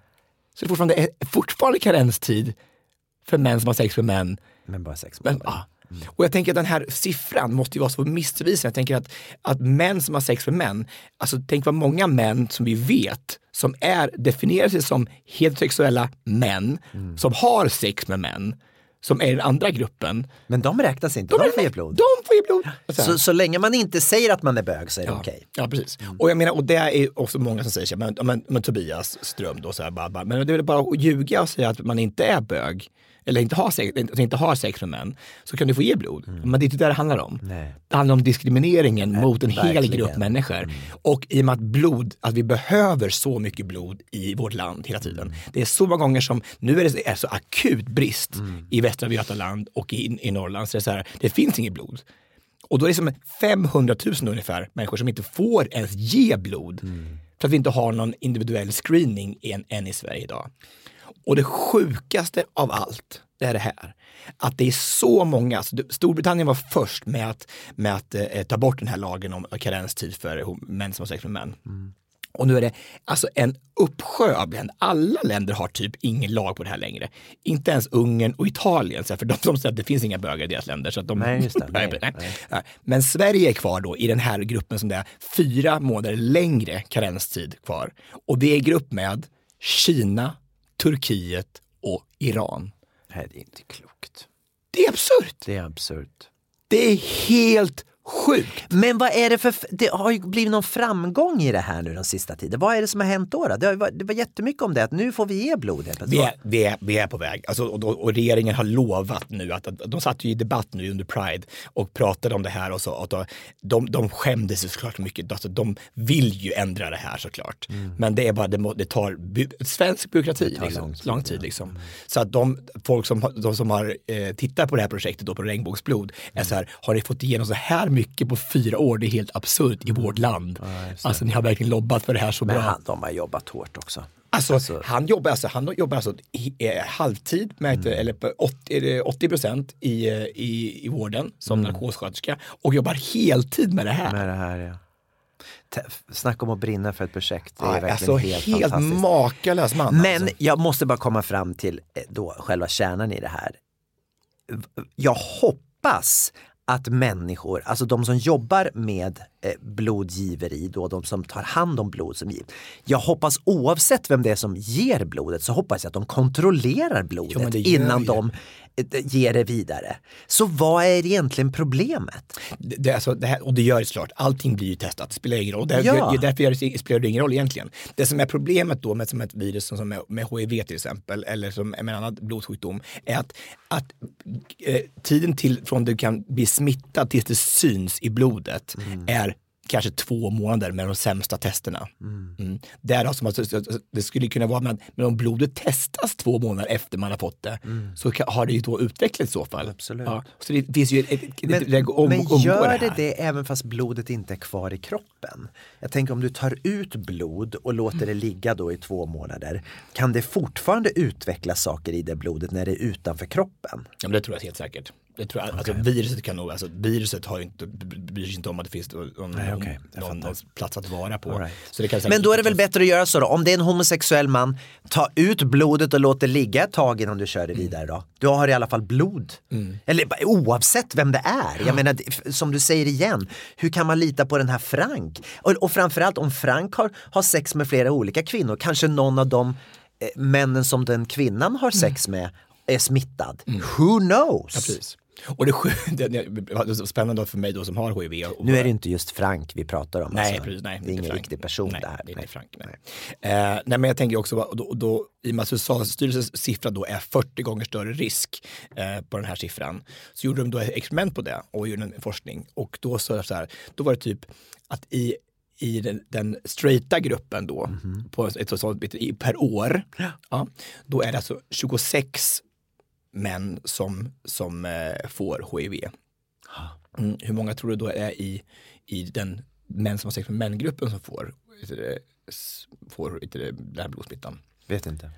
S2: Så det är fortfarande, är fortfarande karenstid för män som har sex med män.
S3: Men bara sex
S2: Men,
S3: månader.
S2: Och jag tänker att den här siffran måste ju vara så missvisande. Jag tänker att, att män som har sex med män, alltså tänk vad många män som vi vet som är, definierar sig som heterosexuella män, som har sex med män, som är i den andra gruppen.
S3: Men de räknas inte, de, får ge blod.
S2: De får ge blod. Så här.
S3: Så, så länge man inte säger att man är bög så är det
S2: Ja,
S3: okej.
S2: ja precis. Och jag menar, och det är också många som säger så här, men, men, men Tobias Ström då, så här, bara, bara, men det är väl bara att ljuga och säga att man inte är bög eller inte har sex, inte, inte har sex med män, så kan du få ge blod. Men det är inte det det handlar om.
S3: Nej.
S2: Det handlar om diskrimineringen mot en hel
S3: verkligen.
S2: grupp människor. Och i och med att blod, att vi behöver så mycket blod i vårt land hela tiden. Det är så många gånger som, nu är det är så akut brist i Västra Götaland och i, i Norrland, så det, är så här, det finns inget blod. Och då är det som 500 000 ungefär människor som inte får ens ge blod. För att vi inte har någon individuell screening än, än i Sverige idag. Och det sjukaste av allt, det är det här. Att det är så många, alltså Storbritannien var först med att, med att eh, ta bort den här lagen om karenstid för män som har sex med män. Och nu är det alltså en uppsjö av länder. Alla länder har typ ingen lag på det här längre. Inte ens Ungern och Italien, för de som säger att det finns inga bögar i deras länder. Så de,
S3: Nej, just det. Nej,
S2: nej. Men Sverige är kvar då i den här gruppen som det är fyra månader längre karenstid kvar. Och det är grupp med Kina, Turkiet och Iran.
S3: Nej, det är inte klokt.
S2: Det är absurt.
S3: Det är absurt.
S2: Det är helt Sjukt!
S3: Men vad är det för, det har ju blivit någon framgång i det här nu den sista tiden. Vad är det som har hänt då? då? Det, var, det var jättemycket om det, att nu får vi ge blod.
S2: Vi är, vi, är, vi är på väg. Alltså, och, och, regeringen har lovat nu att, att de satt ju i debatt nu under Pride och pratade om det här och så. Och då, de, de skämdes ju såklart mycket. Alltså, de vill ju ändra det här såklart. Men det är bara, det, det tar by, svensk byråkrati
S3: tar
S2: liksom,
S3: lång
S2: lång
S3: tid,
S2: liksom. Så att de folk som, de som har eh, tittat på det här projektet då, på Regnbågsblod är så här, har ni fått igenom så här mycket på fyra år? Det är helt absurt i vårt land. alltså ni har verkligen lobbat för det här så
S3: Men
S2: bra.
S3: han, de har jobbat hårt också.
S2: Alltså, han jobbar alltså, han jobbar alltså i, eh, halvtid, med,
S3: Mm.
S2: eller på 80, är det 80 procent i, eh, i, i vården som narkossköterska och jobbar heltid med det här.
S3: Mm. Med det här ja. Snacka om att brinna för ett projekt. Det är
S2: Ja,
S3: verkligen
S2: alltså
S3: helt,
S2: helt,
S3: fantastiskt.
S2: makalös man.
S3: Men
S2: alltså.
S3: jag måste bara komma fram till eh, då själva kärnan i det här. Jag hoppas att människor, alltså de som jobbar med blodgiveri, då, de som tar hand om blod som giv. Jag hoppas oavsett vem det är som ger blodet så hoppas jag att de kontrollerar blodet
S2: Jo,
S3: innan
S2: ju.
S3: de eh, ger det vidare. Så vad är egentligen problemet?
S2: Det, alltså, det här, och det gör det såklart, allting blir ju testat, det spelar ingen roll. Det,
S3: Ja.
S2: det, därför det, spelar det ingen roll egentligen. Det som är problemet då med, som ett virus som med, med HIV till exempel, eller som med en annan blodsjukdom, är att, att eh, tiden till från du kan bli smittad tills det syns i blodet är kanske två månader med de sämsta testerna. Mm. Därav som att det skulle kunna vara, men, men om blodet testas två månader efter man har fått det så kan, har det ju då utvecklats i så fall.
S3: Absolut.
S2: Ja, så det finns ju ett, ett,
S3: Men,
S2: ett, ett, om,
S3: men gör det det även fast blodet inte är kvar i kroppen? Jag tänker om du tar ut blod och låter det ligga då i två månader, kan det fortfarande utveckla saker i det blodet när det är utanför kroppen?
S2: Ja, men det tror jag helt säkert. Det tror jag, alltså, viruset kan nog, alltså, viruset har ju inte, bryr sig inte om att det finns någon,
S3: Nej, jag
S2: någon, någon plats att vara på.
S3: Right.
S2: Så det kan
S3: Men då är det väl bättre att göra så då, om det är en homosexuell man, ta ut blodet och låt det ligga ett tag innan du kör det vidare då. Du har i alla fall blod. Eller bara oavsett vem det är. Jag menar, det- som du säger igen, hur kan man lita på den här Frank? Och, och framförallt om Frank har, har sex med flera olika kvinnor, kanske någon av de eh, männen som den kvinnan har sex med är smittad. Who knows?
S2: Ja. Och det, det, spännande för mig då som har HIV. Och,
S3: Nu är det inte just Frank vi pratar om.
S2: Nej,
S3: alltså.
S2: precis. Nej,
S3: det är ingen
S2: Frank.
S3: riktig person
S2: nej,
S3: det här.
S2: Det är
S3: Nej.
S2: inte Frank, nej. Eh, nej, men jag tänker också, då, då, i och med att Socialstyrelsens siffra då är 40 gånger större risk eh, på den här siffran, så gjorde de då ett experiment på det och gjorde en forskning. Och då, så, så här, då var det typ att i i den, den straighta gruppen då,
S3: Mhm.
S2: på ett, i- per år, ja, då är det alltså 26 män som, som eh, får HIV. Mm, hur många tror du då är i, i den män som har sex med män-gruppen som får, det, får det, den här blodsmittan?
S3: Vet inte.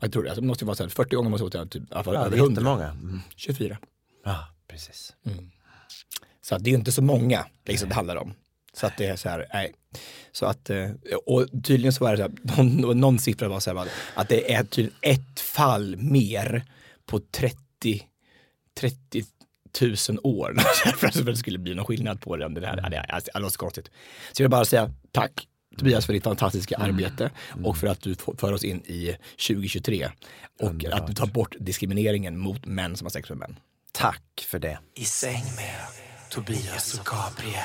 S2: Vad tror du? Alltså, det måste vara så här, 40 gånger måste det vara typ, i alla fall
S3: Ja, det
S2: över
S3: är
S2: 100.
S3: jättemånga. Mm.
S2: 24.
S3: Ja, precis.
S2: Så att det är ju inte så många liksom, det handlar om. Så att det är så här, nej. Så att, eh, och tydligen så var det så här, någon, någon siffra var så här, att det är tydligen ett fall mer på 30, 30 000 år för att det skulle bli någon skillnad på det. om Det, där. Alltså, det låter så konstigt. Så jag vill bara säga tack Tobias för ditt fantastiska arbete och för att du för oss in i 2023 och att du tar bort diskrimineringen mot män som har sex med män.
S3: Tack för det.
S4: I säng med Tobias och Gabriel.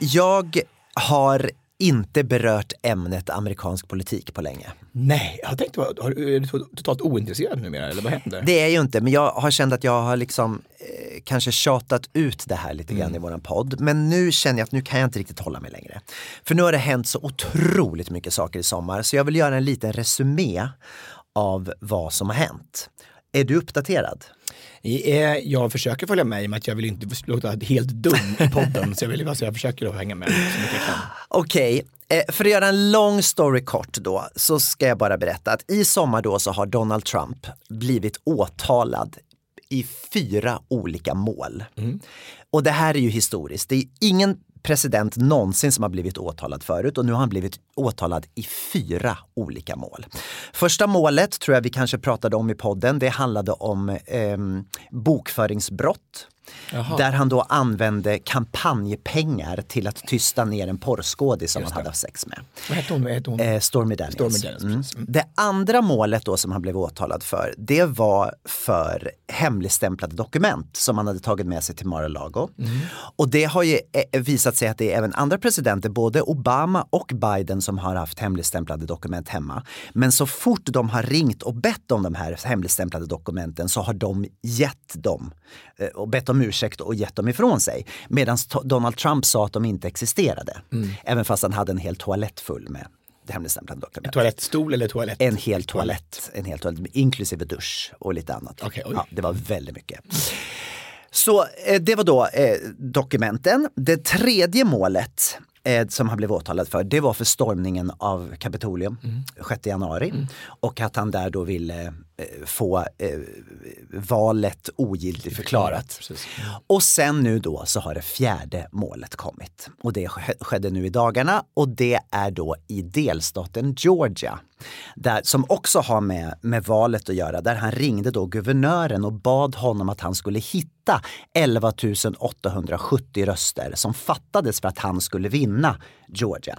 S3: Jag har inte berört ämnet amerikansk politik på länge.
S2: Nej, jag tänkte, är du to- totalt ointresserad numera eller vad händer?
S3: Det är ju inte, men jag har känt att jag har liksom eh, kanske tjatat ut det här lite grann i våran podd. Men nu känner jag att nu kan jag inte riktigt hålla mig längre. För nu har det hänt så otroligt mycket saker i sommar så jag vill göra en liten resumé av vad som har hänt. Är du uppdaterad?
S2: Eh, Jag försöker följa med i och med att jag vill inte låta helt dum i podden. så jag, vill, alltså jag försöker att hänga med så mycket jag kan.
S3: Okej, eh, för att göra en lång story kort då så ska jag bara berätta att i sommar då så har Donald Trump blivit åtalad i fyra olika mål. Och det här är ju historiskt. Det är ingen president någonsin som har blivit åtalad förut och nu har han blivit åtalad i fyra olika mål. Första målet tror jag vi kanske pratade om i podden. Det handlade om eh, bokföringsbrott.
S2: Jaha.
S3: Där han då använde kampanjpengar till att tysta ner en porrskådis som han hade haft sex med.
S2: Vad hette hon? Hette hon?
S3: Eh, Stormy Daniels.
S2: Stormy Daniels,
S3: Mm.
S2: Mm.
S3: Det andra målet då som han blev åtalad för, det var för hemligstämplade dokument som han hade tagit med sig till Mar-a-Lago.
S2: Mm.
S3: Och det har ju eh, visat sig att det är även andra presidenter, både Obama och Biden, som har haft hemligstämplade dokument hemma. Men så fort de har ringt och bett om de här hemligstämplade dokumenten så har de gett dem eh, och bett om ursäkt och gett dem ifrån sig. Medan Donald Trump sa att de inte existerade.
S2: Mm.
S3: Även fast han hade en hel toalett full med hemligstämplade dokument.
S2: Toalettstol eller toalett?
S3: En hel toalett, en hel toalett inklusive dusch och lite annat.
S2: Oj.
S3: ja, det var väldigt mycket. Så eh, det var då eh, dokumenten. Det tredje målet eh, som han blev åtalad för, det var för stormningen av Kapitolium 6 januari. Och att han där då ville få eh, valet ogiltigt förklarat.
S2: Precis.
S3: Och sen nu då så har det fjärde målet kommit. Och det sk- skedde nu i dagarna och det är då i delstaten Georgia. Där, som också har med, med valet att göra, där han ringde då guvernören och bad honom att han skulle hitta 11 870 röster som fattades för att han skulle vinna Georgia.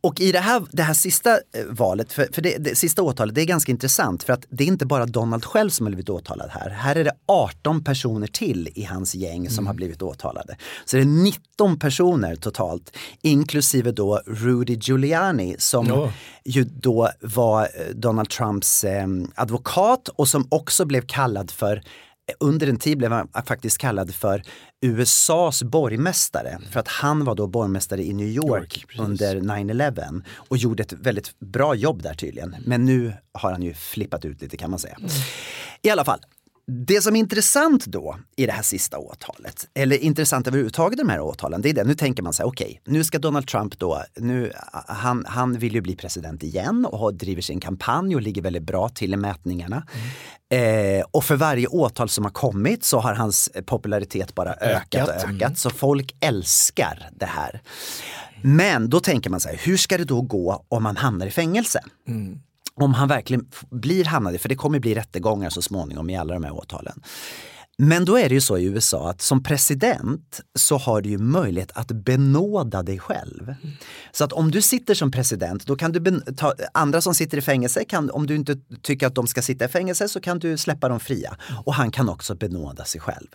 S3: Och i det här, det här sista eh, valet, för, för det, det sista åtalet, det är ganska intressant för att det är inte bara Donald själv som har blivit åtalad här. Här är det 18 personer till i hans gäng som har blivit åtalade. Så det är 19 personer totalt, inklusive då Rudy Giuliani som
S2: Ja.
S3: ju då var eh, Donald Trumps eh, advokat och som också blev kallad för under en tid blev han faktiskt kallad för USAs borgmästare för att han var då borgmästare i New York
S2: precis.
S3: under 9-11 och gjorde ett väldigt bra jobb där tydligen. Men nu har han ju flippat ut lite kan man säga. I alla fall, det som är intressant då i det här sista åtalet, eller intressant överhuvudtaget i de här åtalen, det är det, nu tänker man så här, okej, nu ska Donald Trump då, nu, han, han vill ju bli president igen och har, driver sin kampanj och ligger väldigt bra till i mätningarna. Eh, och för varje åtal som har kommit så har hans popularitet bara ökat och
S2: Ökat.
S3: ökat, så folk älskar det här. Men då tänker man så här, hur ska det då gå om man hamnar i fängelse? Om han verkligen blir hamnad, för det kommer bli rättegångar så småningom i alla de här åtalen. Men då är det ju så i USA att som president så har du ju möjlighet att benåda dig själv. Så att om du sitter som president, då kan du ta, andra som sitter i fängelse, kan, om du inte tycker att de ska sitta i fängelse så kan du släppa dem fria. Och han kan också benåda sig själv.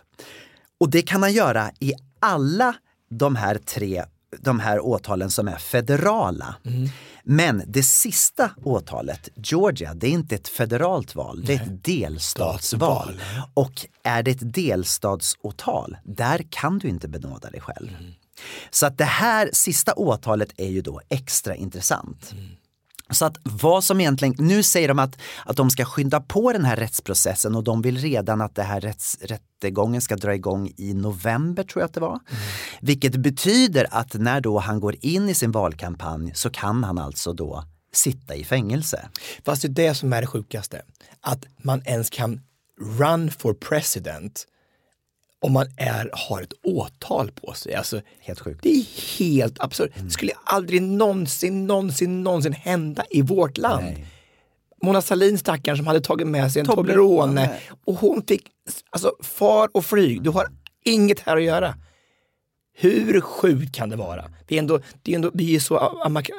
S3: Och det kan han göra i alla de här tre de här åtalen som är federala. Mm. Men det sista åtalet, Georgia, det är inte ett federalt val, det är ett delstatsval. Och är det ett delstatsåtal, där kan du inte benåda dig själv. Så att det här sista åtalet är ju då extra intressant. Så att vad som egentligen, nu säger de att, att de ska skynda på den här rättsprocessen och de vill redan att det här rätts, rättegången ska dra igång i november tror jag att det var. Vilket betyder att när då han går in i sin valkampanj så kan han alltså då sitta i fängelse.
S2: Fast det är det som är det sjukaste. Att man ens kan run for president om man är, har ett åtal på sig. Alltså,
S3: Helt sjukt.
S2: det är helt absurt. Det skulle aldrig någonsin, någonsin, någonsin hända i vårt land.
S3: Nej.
S2: Mona Sahlin stackaren som hade tagit med sig en
S3: Toblerone.
S2: Toblerone och hon fick, alltså far och flyg, du har inget här att göra. Hur sjukt kan det vara? Det är ändå, det är ändå, vi är så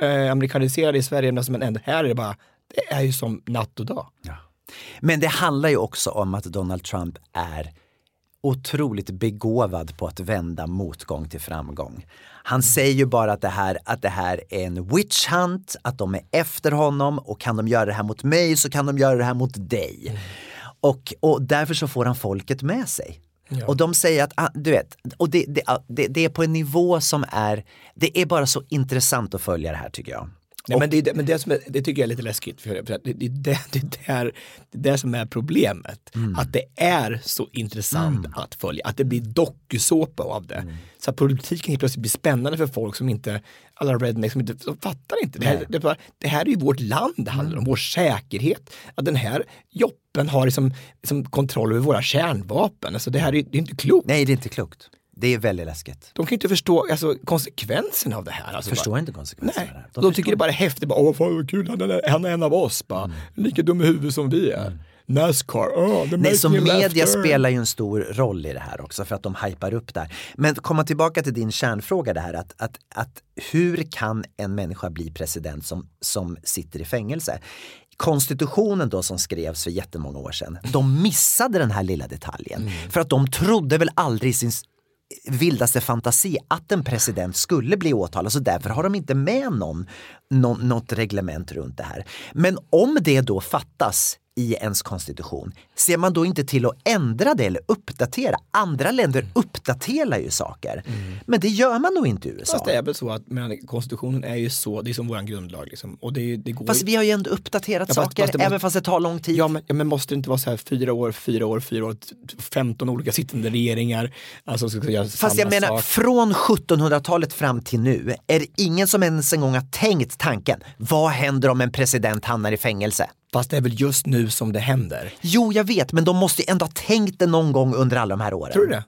S2: eh, amerikaniserade i Sverige, men ändå här är det bara, det är ju som natt och dag.
S3: Men det handlar ju också om att Donald Trump är otroligt begåvad på att vända motgång till framgång. Han säger ju bara att det, här, att det här är en witch hunt, att de är efter honom och kan de göra det här mot mig så kan de göra det här mot dig. Och, och därför så får han folket med sig. Och de säger att, ah, du vet, och det, det, ah, det, det är på en nivå som är, det är bara så intressant att följa det här tycker jag.
S2: Nej, men det, är det- men det, som är, det tycker jag är lite läskigt, för, det, det, är det, det, är det är det som är problemet. Att det är så intressant att följa, att det blir dokusåpa av det. Så att politiken helt plötsligt blir spännande för folk som inte, alla rednecks som inte de fattar inte. Det här, det, bara, det här är ju vårt land det handlar om, vår säkerhet. Att den här joppen har liksom, liksom kontroll över våra kärnvapen. Alltså det här är, det är inte klokt.
S3: Nej, det är inte klokt. Det är väldigt läskigt.
S2: De kan inte förstå alltså, konsekvenserna av det här. Alltså,
S3: förstår
S2: bara-
S3: inte konsekvenserna.
S2: Nej,
S3: De
S2: de, tycker det bara är häftigt. Bara, Åh, fan vad kul, han är, han är en av oss. Bara. Lika dum i huvudet som vi är. Nascar, oh,
S3: Nej, så media spelar ju en stor roll i det här också för att de hypar upp det här. Men komma tillbaka till din kärnfråga det här att, att, att hur kan en människa bli president som, som sitter i fängelse? Konstitutionen då som skrevs för jättemånga år sedan, de missade den här lilla detaljen. För att de trodde väl aldrig i sin vildaste fantasi att en president skulle bli åtalad så därför har de inte med någon, någon, något reglement runt det här. Men om det då fattas i ens konstitution, ser man då inte till att ändra det eller uppdatera? Andra länder uppdaterar ju saker. Men det gör man nog inte i USA.
S2: Fast det är väl så att men, konstitutionen är ju så, det är som våran grundlag liksom. Och det, det går
S3: Fast
S2: ju-
S3: vi har ju ändå uppdaterat
S2: Ja, fast-
S3: saker,
S2: fast måste-
S3: även fast det tar lång tid.
S2: Ja men, ja men måste det inte vara så här fyra år, fyra år, fyra år, t- 15 olika sittande regeringar? Alltså ska göra
S3: Fast jag menar,
S2: sak.
S3: från 1700-talet fram till nu är det ingen som ens en gång har tänkt tanken, vad händer om en president hamnar i fängelse?
S2: Fast det är väl just nu som det händer.
S3: Jo, jag vet, men de måste ju ändå ha tänkt det någon gång under alla de här åren.
S2: Tror du det?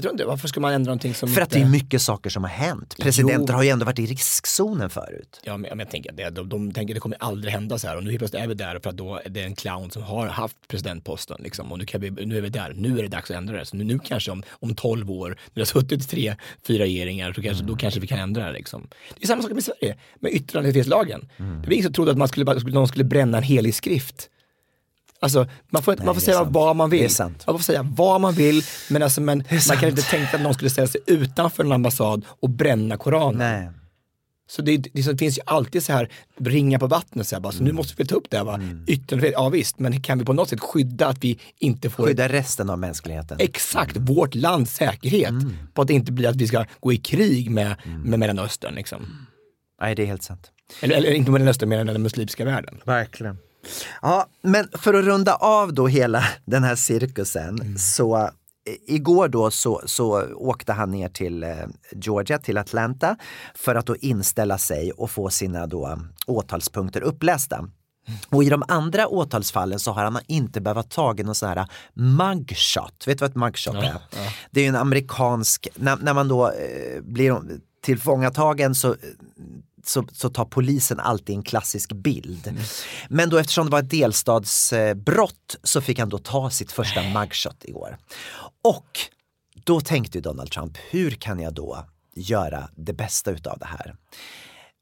S2: Jag tror inte, varför ska man ändra någonting som
S3: För att
S2: inte...
S3: det är mycket saker som har hänt. Presidenter
S2: Jo.
S3: har ju ändå varit i riskzonen förut.
S2: Ja, men, men jag tänker att det, de, de tänker att det kommer aldrig hända så här och nu helt plötsligt är vi där för att då är det en clown som har haft presidentposten liksom och nu, kan vi, nu är vi där, nu är det dags att ändra det. Så nu, nu kanske om, om 12 år, när det har suttit tre, fyra regeringar, så kanske, då kanske vi kan ändra det liksom. Det är samma sak med Sverige, med yttrandefrihetslagen. Det var ingen som trodde att man skulle, någon skulle bränna en helig skrift. Alltså, man får, man får säga
S3: sant.
S2: vad man vill. Man får säga vad man vill, men, alltså, men man
S3: sant.
S2: kan inte tänka att någon skulle ställa sig utanför en ambassad och bränna Koranen.
S3: Nej.
S2: Så det, det, det finns ju alltid så här ringa på vattnet, så, här, bara, så
S3: Mm.
S2: nu måste vi ta upp det här. Va? Yttrandefrihet, ja visst, men kan vi på något sätt skydda att vi inte får
S3: Skydda resten av mänskligheten.
S2: exakt vårt lands säkerhet
S3: Mm.
S2: på att det inte blir att vi ska gå i krig med, med Mellanöstern. Liksom.
S3: Nej, det är helt sant.
S2: Eller, eller inte Mellanöstern, men den muslimska världen.
S3: Verkligen. Ja, men för att runda av då hela den här cirkusen så eh, Igår då så, så åkte han ner till eh, Georgia, till Atlanta för att då inställa sig och få sina då åtalspunkter upplästa. Och i de andra åtalsfallen så har han inte behövt tagit någon sån här mugshot. Vet du vad ett mugshot är? Det är en amerikansk, när, när man då eh, blir tillfångatagen så så, så tar polisen alltid en klassisk bild. Men då eftersom det var ett delstatsbrott så fick han då ta sitt första mugshot igår. Och då tänkte Donald Trump, hur kan jag då göra det bästa utav det här?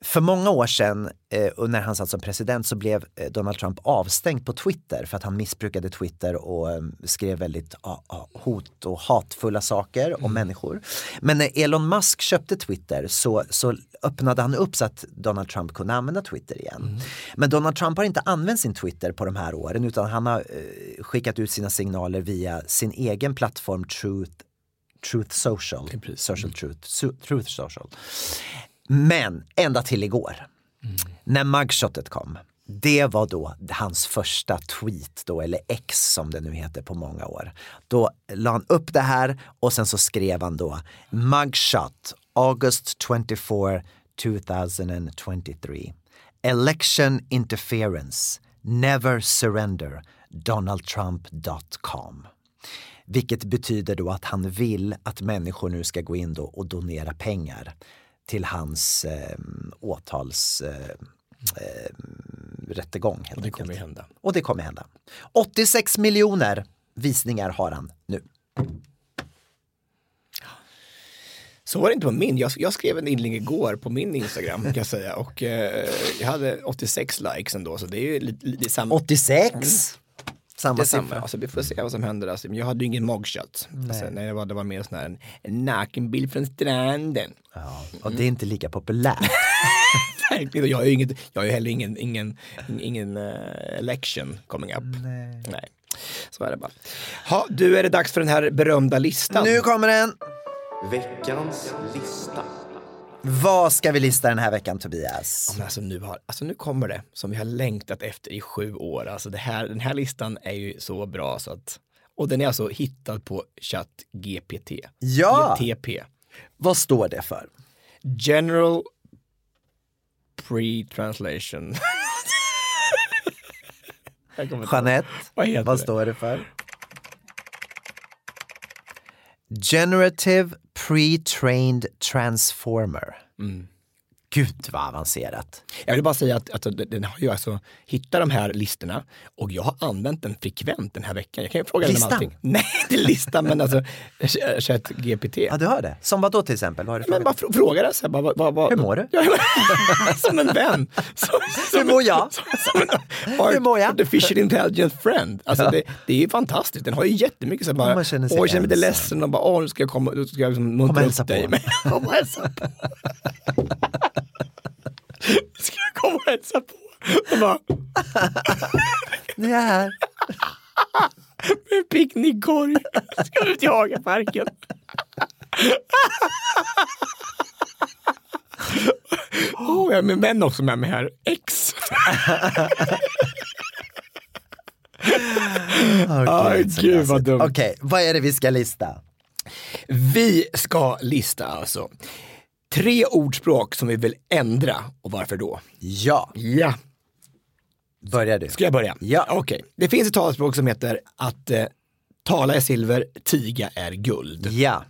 S3: För många år sedan, eh, när han satt som president, så blev eh, Donald Trump avstängd på Twitter för att han missbrukade Twitter och eh, skrev väldigt ah, ah, hot och hatfulla saker om människor. Men när Elon Musk köpte Twitter så, så öppnade han upp så att Donald Trump kunde använda Twitter igen. Men Donald Trump har inte använt sin Twitter på de här åren utan han har eh, skickat ut sina signaler via sin egen plattform Truth Truth Social, Social Truth, Truth Social. Men ända till igår, när mugshotet kom, det var då hans första tweet då, eller X som det nu heter på många år. Då la han upp det här och sen så skrev han då mugshot August 24 2023 Election interference Never surrender donaldtrump.com vilket betyder då att han vill att människor nu ska gå in då och donera pengar till hans eh, åtals eh, eh, rättegång. Helt
S2: Och det kommer hända.
S3: Och det kommer hända. 86 miljoner visningar har han nu.
S2: Så var det inte på min. Jag, jag skrev en inlägg igår på min Instagram kan jag säga och eh, jag hade 86 likes ändå så det är ju lite, lite samma.
S3: 86! Samma siffra.
S2: Alltså, vi får se vad som händer. Alltså, jag hade ju ingen mugshot. Alltså, nej, det, var, det var mer sån här en, en nakenbild från stranden.
S3: Ja, och det är inte lika populärt.
S2: Verkligen. Jag har ju inget, jag har ju heller ingen, ingen, ingen uh, election coming up. Nej. Så är det bara. Ha, du är det dags för den här berömda listan.
S3: nu kommer den!
S4: Veckans lista.
S3: Vad ska vi lista den här veckan Tobias?
S2: Men alltså, nu har, alltså nu kommer det som vi har längtat efter i sju år. Alltså det här, den här listan är ju så bra så att och den är alltså hittad på ChatGPT.
S3: Ja!
S2: GTP.
S3: Vad står det för?
S2: General Pre-Translation.
S3: Jeanette,
S2: Vad
S3: vad står det för? generative pre trained transformer. Mm. Gud vad avancerat.
S2: Jag vill bara säga att, att den har ju alltså hittat de här listorna och jag har använt den frekvent den här veckan. Jag kan ju fråga den om
S3: Listan?
S2: allting. Nej, inte listan men alltså chat GPT.
S3: Ja, du har det. Som vad då till exempel? Vad har du
S2: Men
S3: frågat?
S2: bara fr- fråga den så här, bara, vad, vad, vad,
S3: Hur mår du?
S2: Ja, som en vän. Som, som,
S3: Hur mår jag?
S2: Som, som en
S3: Hur mår jag?
S2: artificial intelligent friend. Alltså
S3: Ja.
S2: det, det är ju fantastiskt. Den har ju jättemycket så här, bara, åh jag känner mig lite ledsen och bara, åh nu ska jag komma, nu ska jag liksom muntra upp dig. kom och hälsa på. ska jag komma och hälsa på? Och bara,
S3: Nu är jag här.
S2: med en picknickkorg. Ska ut i Hagaparken. Åh, jag har min vän också med mig här. X.
S3: Så
S2: gud,
S3: läskigt.
S2: vad dumt.
S3: Okej, vad är det vi ska lista?
S2: Vi ska lista alltså tre ordspråk som vi vill ändra och varför då?
S3: Ja,
S2: Ja,
S3: börjar du.
S2: ska jag börja?
S3: Ja.
S2: Okej, det finns ett talspråk som heter att eh, tala är silver, tiga är guld.
S3: Ja,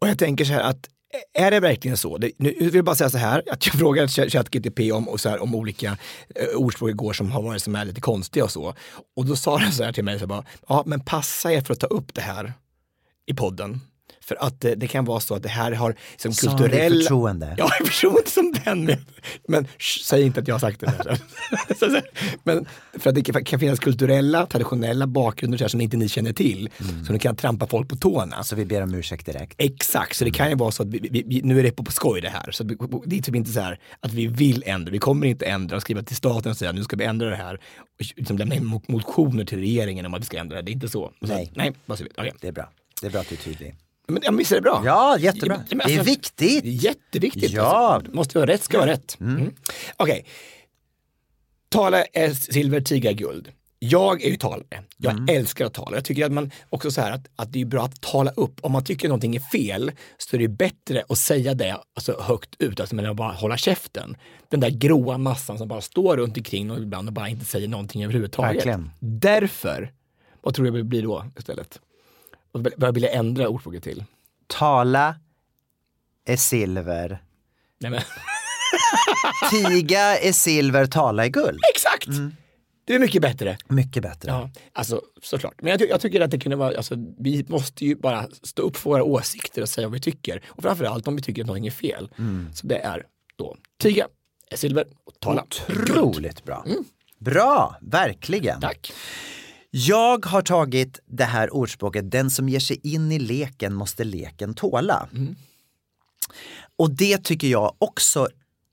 S2: Och jag tänker så här att är det verkligen så? Det, nu vill jag bara säga så här, att jag frågade Ch- ChatGTP om, och så här, om olika eh, ordspråk igår som har varit som är lite konstiga och så. Och då sa den så här till mig, så bara, ja men passa er för att ta upp det här i podden. För att det kan vara så att det här har liksom
S3: Sa han det i
S2: kulturell...
S3: förtroende?
S2: Ja, förtroende som vän. Men, sh, säg inte att jag har sagt det. Där. Så, så, men för att det kan, finnas kulturella, traditionella bakgrunder så här, som inte ni känner till.
S3: Mm.
S2: Så ni kan trampa folk på tårna.
S3: så vi ber om ursäkt direkt.
S2: Exakt, så det kan ju vara så att vi, vi, vi, nu är det på, på skoj det här. Så det är typ inte så här att vi vill ändra, vi kommer inte ändra och skriva till staten och säga nu ska vi ändra det här. Och liksom lämna in mo- motioner till regeringen om att vi ska ändra det. Det är inte så. Så
S3: Nej.
S2: Nej, så. Okej.
S3: Det är bra. Det är bra att du är tydlig.
S2: Men ja, visst är det bra?
S3: Ja, jättebra.
S2: men
S3: Det är
S2: alltså,
S3: viktigt.
S2: Jätteviktigt.
S3: Ja.
S2: Alltså, måste vara rätt ska vara rätt. Mm. Okej. Tala är silver, tiga guld. Jag är ju talare. Jag
S3: Mm.
S2: älskar att tala. Jag tycker att man också så här att, att det är bra att tala upp. Om man tycker någonting är fel så är det bättre att säga det alltså, högt ut, alltså men att bara hålla käften. Den där gråa massan som bara står runt omkring och ibland och bara inte säger någonting överhuvudtaget.
S3: Verkligen.
S2: Därför, vad tror du det blir då istället? Och Vad vill jag ändra ordspråket till?
S3: Tala är silver.
S2: Nej, men,
S3: Tiga är silver, tala är guld.
S2: exakt! Det är mycket bättre.
S3: Mycket bättre.
S2: Ja, alltså såklart. Men jag, jag tycker att det kunde vara, alltså, vi måste ju bara stå upp för våra åsikter och säga vad vi tycker. Och framförallt om vi tycker att någonting är fel. Så det är då tiga, är silver och tala.
S3: Otroligt bra. Bra, verkligen.
S2: Tack.
S3: Jag har tagit det här ordspråket, den som ger sig in i leken måste leken tåla. Och det tycker jag också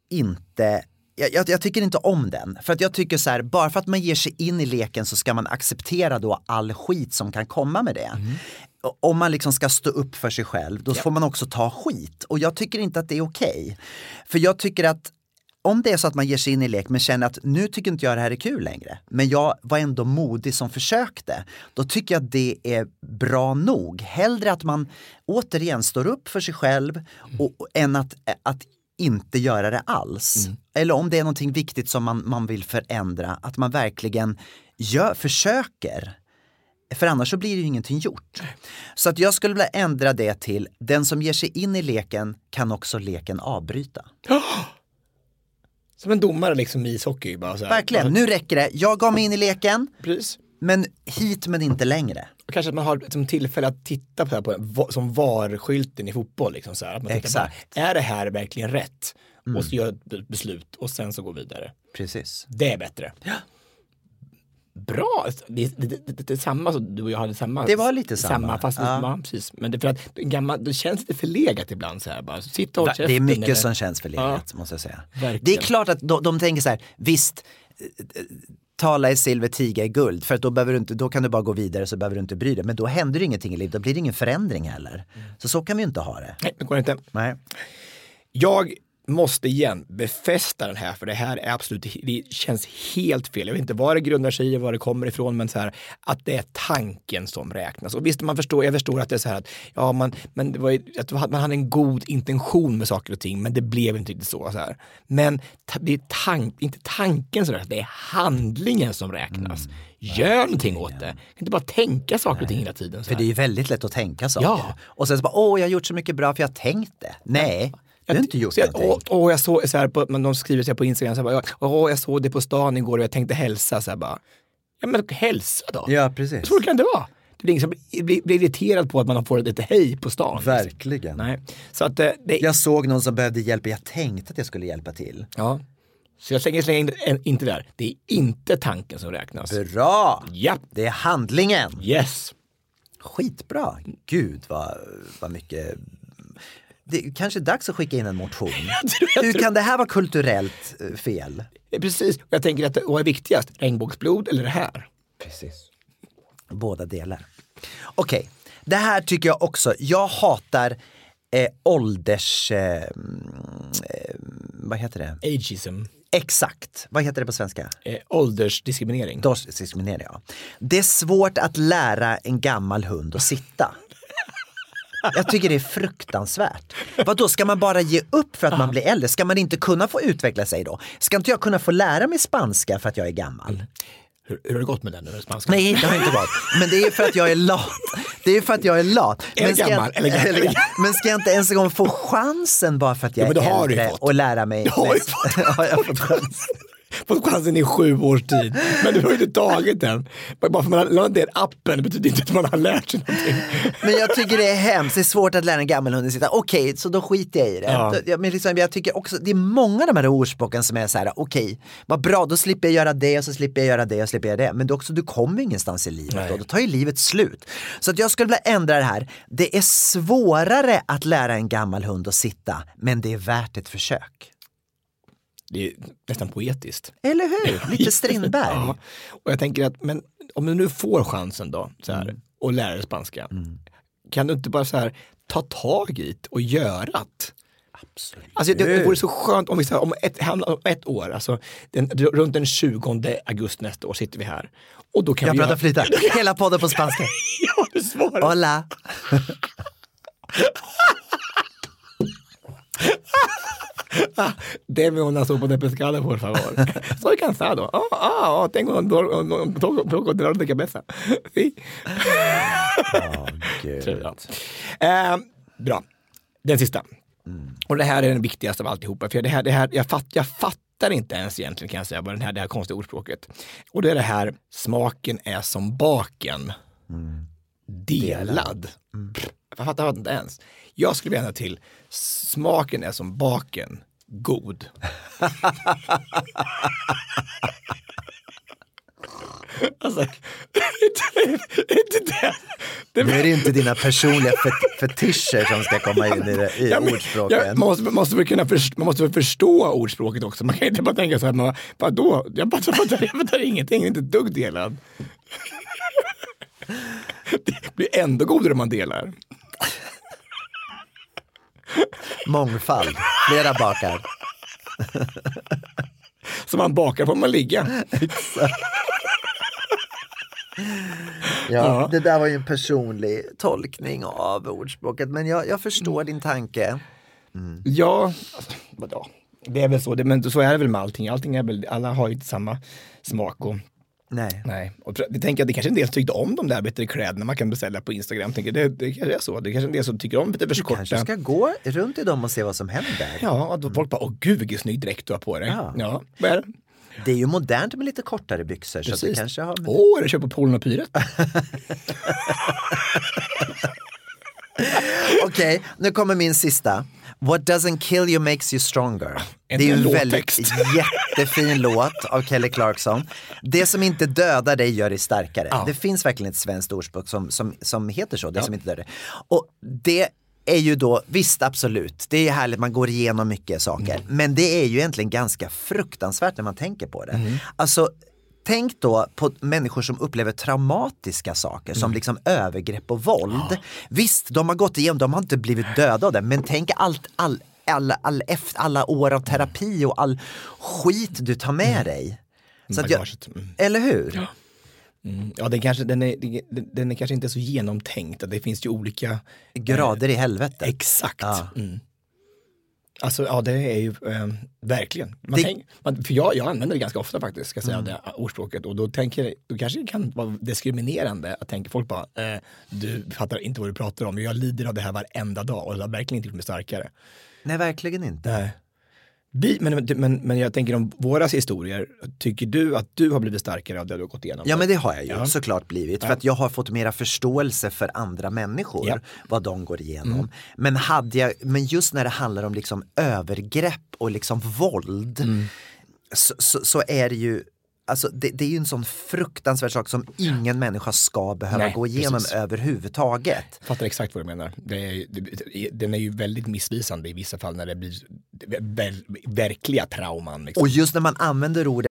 S3: inte jag, jag, jag tycker inte om den. För att jag tycker så här, bara för att man ger sig in i leken så ska man acceptera då all skit som kan komma med det. Och Om man liksom ska stå upp för sig själv, då får man också ta skit. Och jag tycker inte att det är okej. För jag tycker att om det är så att man ger sig in i lek men känner att nu tycker inte jag det här är kul längre, men jag var ändå modig som försökte, då tycker jag att det är bra nog. Hellre att man återigen står upp för sig själv och, och, än att, att inte göra det alls. Eller om det är någonting viktigt som man, man vill förändra, att man verkligen gör, försöker. För annars så blir det ju ingenting gjort. Så att jag skulle vilja ändra det till, den som ger sig in i leken kan också leken avbryta.
S2: Som en domare liksom i ishockey. Bara så här.
S3: Verkligen, nu räcker det. Jag gav mig in i leken,
S2: Precis.
S3: men hit men inte längre.
S2: Och kanske att man har som tillfälle att titta på det på, som VAR-skylten i fotboll. Liksom så här. Att man
S3: Exakt.
S2: På, är det här verkligen rätt? Och så gör ett be- beslut och sen så går vidare.
S3: Precis.
S2: Det är bättre. Bra! Det, det, det, det, samma, så du och jag hade samma.
S3: Det var lite samma.
S2: fast
S3: Ja.
S2: ja. precis. Men det, för att gammal, det känns lite förlegat ibland så här bara. Sitta och hålla
S3: Det är mycket
S2: eller-
S3: som känns förlegat måste jag säga.
S2: Verkligen.
S3: Det är klart att de, de tänker så här, visst, tala är silver, tiga är guld, för att då, behöver du inte, då kan du bara gå vidare så behöver du inte bry dig. Men då händer det ingenting i livet, då blir det ingen förändring heller. Så så kan vi inte ha det.
S2: Nej, det går inte.
S3: Nej.
S2: Jag måste igen befästa den här, för det här är absolut, det känns helt fel. Jag vet inte vad det grundar sig i, var det kommer ifrån, men så här, att det är tanken som räknas. Och visst, man förstår, jag förstår att det är så här att, ja, man, men det var att man hade en god intention med saker och ting, men det blev inte riktigt så. så här. Men det är tank, inte tanken som räknas, det är handlingen som räknas. Gör någonting åt det. Inte bara tänka saker och ting hela tiden.
S3: För det är ju väldigt lätt att tänka saker.
S2: Ja.
S3: Och sen så bara, åh jag har gjort så mycket bra för jag har tänkt det. Nej, Du har inte gjort
S2: jag,
S3: någonting.
S2: åh, åh, jag såg så här på, men de skriver så här på Instagram, så här, bara, åh, jag såg det på stan igår och jag tänkte hälsa. Så här, bara, ja men hälsa då.
S3: Ja, precis.
S2: Så kan det vara. Det är ingen som blir, blir, irriterad på att man får ett hej på stan.
S3: Verkligen.
S2: Nej. Så att eh, det,
S3: Jag såg någon som behövde hjälp och jag tänkte att jag skulle hjälpa till.
S2: ja. Så jag slänger, slänger in, en- inte där. Det är inte tanken som räknas.
S3: Bra!
S2: Ja,
S3: Det är handlingen.
S2: yes.
S3: Skitbra. Gud vad, vad mycket. Det är kanske dags att skicka in en motion. Hur kan det här vara kulturellt eh, fel?
S2: Precis, och jag tänker att vad är viktigast? Regnbågsblod eller det här?
S3: Precis. Båda delar. Okej, det här tycker jag också. Jag hatar eh, ålders... Eh, mm, eh, vad heter det?
S2: Ageism.
S3: Exakt. Vad heter det på svenska?
S2: Eh, åldersdiskriminering.
S3: Åldersdiskriminering, ja. Det är svårt att lära en gammal hund att sitta. Jag tycker det är fruktansvärt. Vad då ska man bara ge upp för att man blir äldre? Ska man inte kunna få utveckla sig då? Ska inte jag kunna få lära mig spanska för att jag är gammal?
S2: Hur, hur har det gått med den? nu, Spanska?
S3: Nej, det har inte varit. Men det är för att jag är lat. Det är för att jag är lat.
S2: Eller
S3: Men ska,
S2: gammal,
S3: jag,
S2: eller gammal.
S3: men ska jag inte ens en gång få chansen bara för att jag
S2: det
S3: är äldre och lära mig?
S2: Du har ju fått.
S3: har jag fått chansen?
S2: Fått chansen i sju års tid. Men du har ju inte tagit den. Bara för att man har laddat ner appen betyder inte att man har lärt sig någonting.
S3: Men jag tycker det är hemskt, det är svårt att lära en gammal hund att sitta. Okej, så då skiter jag i det.
S2: Ja.
S3: Men liksom, jag tycker också, det är många av de här ordspråken som är så här, okej, vad bra, då slipper jag göra det och så slipper jag göra det och slipper jag det. Men det också, du kommer ingenstans i livet då, då tar ju livet slut. Så att jag skulle vilja ändra det här. Det är svårare att lära en gammal hund att sitta, men det är värt ett försök.
S2: Det är nästan poetiskt.
S3: Eller hur? Lite Strindberg.
S2: Ja. Och jag tänker att, men om du nu får chansen då, så här,
S3: Mm.
S2: att lära dig spanska, kan du inte bara så här, ta tag i det och göra det?
S3: Absolut.
S2: Alltså det, det vore så skönt om vi så här, om ett, om ett år, alltså den, runt den 20 augusti nästa år sitter vi här. Och då kan
S3: Jag
S2: vi
S3: pratar
S2: göra-
S3: flyta. Hela podden på spanska.
S2: Ja, du svarar.
S3: Hola.
S2: Deme una sopa de pescado, por favor. Soy cansado. Ah, ah, ah, tengo un, un, un poco, poco dolor de cabeza. Sí. Eh, bra, den sista. Och det här är den viktigaste av alltihopa. För det här, det här, jag, fatt, jag fattar inte ens egentligen kan jag säga, vad den här, det här konstiga ordspråket. Och det är det här, smaken är som baken. Delad. Pff, Jag fattar inte ens. Jag skulle vilja ändra till, smaken är som baken, god. alltså, inte, det. det
S3: Nu är det inte dina personliga fet- fetischer som ska komma in i, det, i
S2: Ja, men-
S3: ordspråken.
S2: ja, man, måste, måste väl kunna först, man måste väl förstå ordspråket också. Man kan inte bara tänka så här, man, vadå? Jag fattar ingenting, jag är inte ett dugg delad. Det blir ändå godare om man delar.
S3: Mångfald, flera bakar.
S2: Så man bakar får man ligga.
S3: Ja, Det där var ju en personlig tolkning av ordspråket, men jag, jag förstår din tanke.
S2: Ja, alltså, vadå? Det är väl så, det, men så är det väl med allting. allting är väl, alla har ju inte samma smak. Och,
S3: Nej.
S2: nej. och jag tänker att det kanske är en del som tyckte om de där bättre kläderna man kan beställa på Instagram. Tänker, det, det kanske är så. Det kanske är en del som tycker om lite för
S3: Du
S2: korta.
S3: kanske ska gå runt i dem och se vad som händer.
S2: Ja, då folk bara, åh gud vilken snygg dräkt du har på dig.
S3: Ja.
S2: Ja, det?
S3: Det är ju modernt med lite kortare byxor. Så att det
S2: Precis.
S3: kanske har...
S2: Åh, är det köpt på Polen och Pyret?
S3: Okej, nu kommer min sista. What doesn't kill you makes you stronger. Det är ju en väldigt jättefin låt av Kelly Clarkson. Det som inte dödar dig gör dig starkare.
S2: Ja.
S3: Det finns verkligen ett svenskt ordspråk som, som, som heter så, det som inte dödar dig. Och det är ju då, visst absolut, det är härligt, man går igenom mycket saker.
S2: Mm.
S3: Men det är ju egentligen ganska fruktansvärt när man tänker på det.
S2: Mm.
S3: Alltså, Tänk då på människor som upplever traumatiska saker
S2: Mm.
S3: som liksom övergrepp och våld. Visst, de har gått igenom, de har inte blivit dödade, men tänk allt, all, all, efter, alla år av terapi och all skit du tar med dig. Så att jag.
S2: Mm.
S3: eller hur?
S2: Mm. Ja, den, kanske, den, är, den- är kanske inte så genomtänkt. Det finns ju olika...
S3: Grader i helvetet.
S2: Exakt.
S3: Ja.
S2: Mm. Alltså ja, det är ju eh, verkligen. Man
S3: Det-
S2: tänk, man, för jag, jag använder det ganska ofta faktiskt, ska säga,
S3: Mm.
S2: det ordspråket. Och då, tänker, då kanske det kan vara diskriminerande att tänka folk bara, eh, du fattar inte vad du pratar om, jag lider av det här varenda dag och det har verkligen inte gjort mig starkare.
S3: Nej, verkligen inte.
S2: Nej. Vi, men, men, men jag tänker om våra historier, tycker du att du har blivit starkare av det du har gått igenom?
S3: Ja men det har jag ju
S2: Ja.
S3: såklart blivit. För
S2: Ja.
S3: att jag har fått mera förståelse för andra människor,
S2: Ja.
S3: vad de går igenom.
S2: Mm.
S3: Men, hade jag, men just när det handlar om liksom övergrepp och liksom våld
S2: Mm.
S3: så, så, så är det ju Alltså det, det är ju en sån fruktansvärd sak som ingen människa ska behöva
S2: Nej,
S3: gå igenom
S2: precis.
S3: överhuvudtaget.
S2: Jag fattar exakt vad du menar. Det är, det, den är ju väldigt missvisande i vissa fall när det blir ver, verkliga trauman. Liksom.
S3: Och just när man använder ordet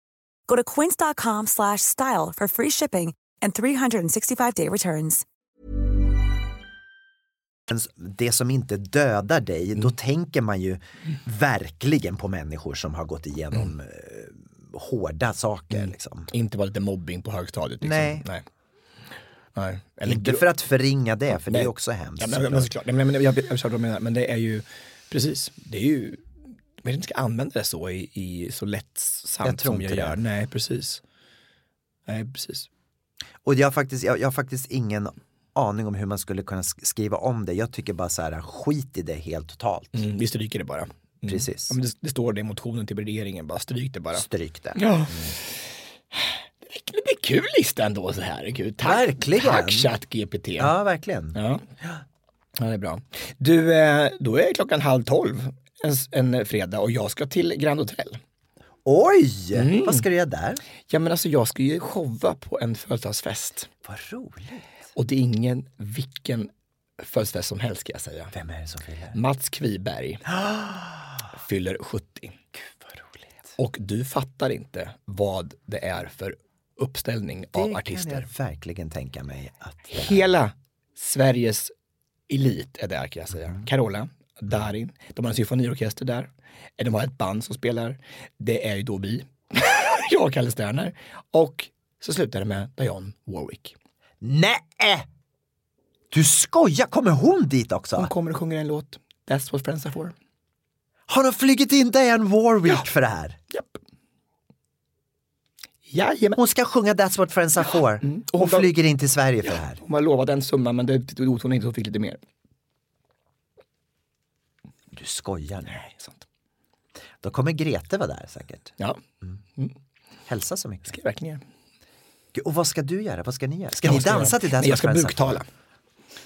S5: Go to quince.com slash style for free shipping and 365-day returns.
S3: det som inte dödar dig,
S2: Mm.
S3: då tänker man ju verkligen på människor som har gått igenom
S2: Mm.
S3: eh, hårda saker. Liksom.
S2: Inte vara lite mobbing på högstadiet. Liksom.
S3: Nej.
S2: Nej. Nej. Eller
S3: Inte för att förringa det, för det
S2: Nej.
S3: är också hemskt.
S2: Ja, men, men, såklart. Nej, men, jag, jag, jag förstår vad du menar, men det är ju precis, det är ju, jag inte ska använda det så i, i så lättsamt
S3: Jag
S2: som jag gör.
S3: det.
S2: Nej, precis. Nej, precis.
S3: Och jag har, faktiskt, jag, jag har faktiskt ingen aning om hur man skulle kunna sk- skriva om det. Jag tycker bara så här, skit i det helt totalt.
S2: Mm, vi stryker det bara. Mm.
S3: Precis.
S2: Ja, det, det står det i motionen till regeringen, bara stryk det bara.
S3: Stryk det.
S2: Ja. Det blir kul lista ändå så här. Gud, tack,
S3: Verkligen.
S2: Tack ChatGPT.
S3: Ja, verkligen.
S2: Ja. ja, det är bra. Du, eh, då är klockan halv tolv en, en fredag och jag ska till Grand Hotel.
S3: Oj!
S2: Mm.
S3: Vad ska du göra där?
S2: Ja men alltså jag ska ju showa på en födelsedagsfest.
S3: Vad roligt.
S2: Och det är ingen vilken födelsedagsfest som helst ska jag säga.
S3: Vem är det som fyller?
S2: Mats Kviberg fyller 70. Och du fattar inte vad det är för uppställning
S3: Det
S2: av
S3: kan
S2: artister.
S3: jag verkligen tänka mig att det.
S2: Hela Sveriges elit är där kan jag säga. Carola, Darin, de har en symfoniorkester där. De har ett band som spelar. Det är ju då vi, jag och Kalle Sterner. Och så slutar det med Dionne Warwick.
S3: Nej! Du skojar, kommer hon dit också?
S2: Hon kommer och sjunger en låt. That's what friends are for.
S3: Har de flugit in Diane Warwick för det här?
S2: Japp. Jajamän.
S3: Hon ska sjunga That's what friends are for.
S2: Mm. Och
S3: Hon
S2: hon-
S3: flyger in till Sverige för det här.
S2: Hon var lovad en summa men det tog hon inte, hon fick lite mer.
S3: Du skojar nu.
S2: Nej, sant.
S3: Då kommer Grete vara där säkert.
S2: Ja,
S3: Hälsa så mycket.
S2: ska jag verkligen göra.
S3: Och vad ska du göra? Vad ska ni göra? Ska
S2: Jag
S3: ni dansa
S2: göra-
S3: till That's
S2: Nej, jag ska buktala.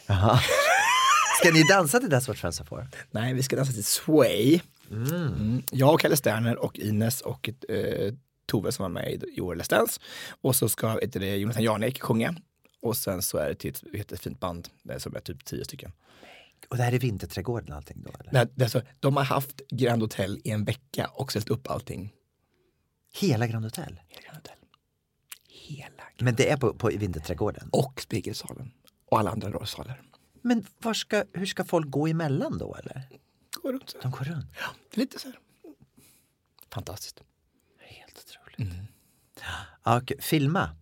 S3: Jaha. Ska ni dansa till That's what friends are for?
S2: Nej, vi ska dansa till Sway. Mm. Jag och Kalle Sterner och Ines och eh, Tove som var med i i år Let's Dance. Och så ska du, det, Jonathan Jarnek sjunga. Och sen så är det till ett jättefint band eh, som är typ tio stycken.
S3: Och det här är Vinterträdgården och allting då eller?
S2: Nej, det är så, de har haft Grand Hotel i en vecka och ställt upp allting.
S3: Hela Grand Hotel?
S2: Hela Grand Hotel. Hela.
S3: Men det är på, på Vinterträdgården?
S2: Och Spegelsalen. Och alla andra salar.
S3: Men var ska, hur ska folk gå emellan då eller?
S2: Går runt så.
S3: De går runt?
S2: Ja, det är lite så här. Fantastiskt.
S3: Helt otroligt. Ja, okej. filma.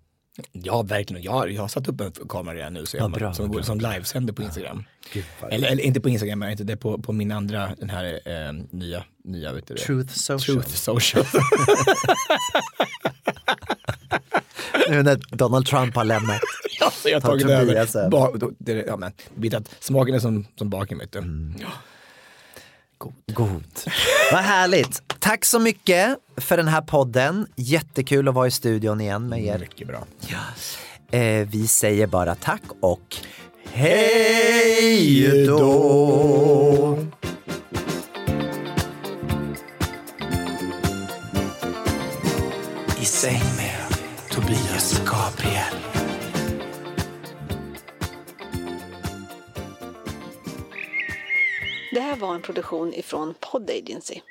S2: Ja, verkligen. Jag, jag har satt upp en kamera redan nu så jag,
S3: Vad bra,
S2: som,
S3: bra.
S2: som livesänder på Instagram.
S3: Vad-
S2: Eller, eller inte på Instagram, men inte det på, på min andra, den här eh, nya, nya vet du det?
S3: Truth social.
S2: Truth social.
S3: Nu när Donald Trump har lämnat.
S2: alltså, jag har
S3: Ta
S2: tagit över. Ba, då, det, ja, men, vet att smaken är som, som baken vet du.
S3: Mm. God. Vad härligt. Tack så mycket för den här podden. Jättekul att vara i studion igen med er.
S2: Mycket bra.
S3: Eh, vi säger bara tack och hej då!
S6: Det här var en produktion ifrån Pod Agency.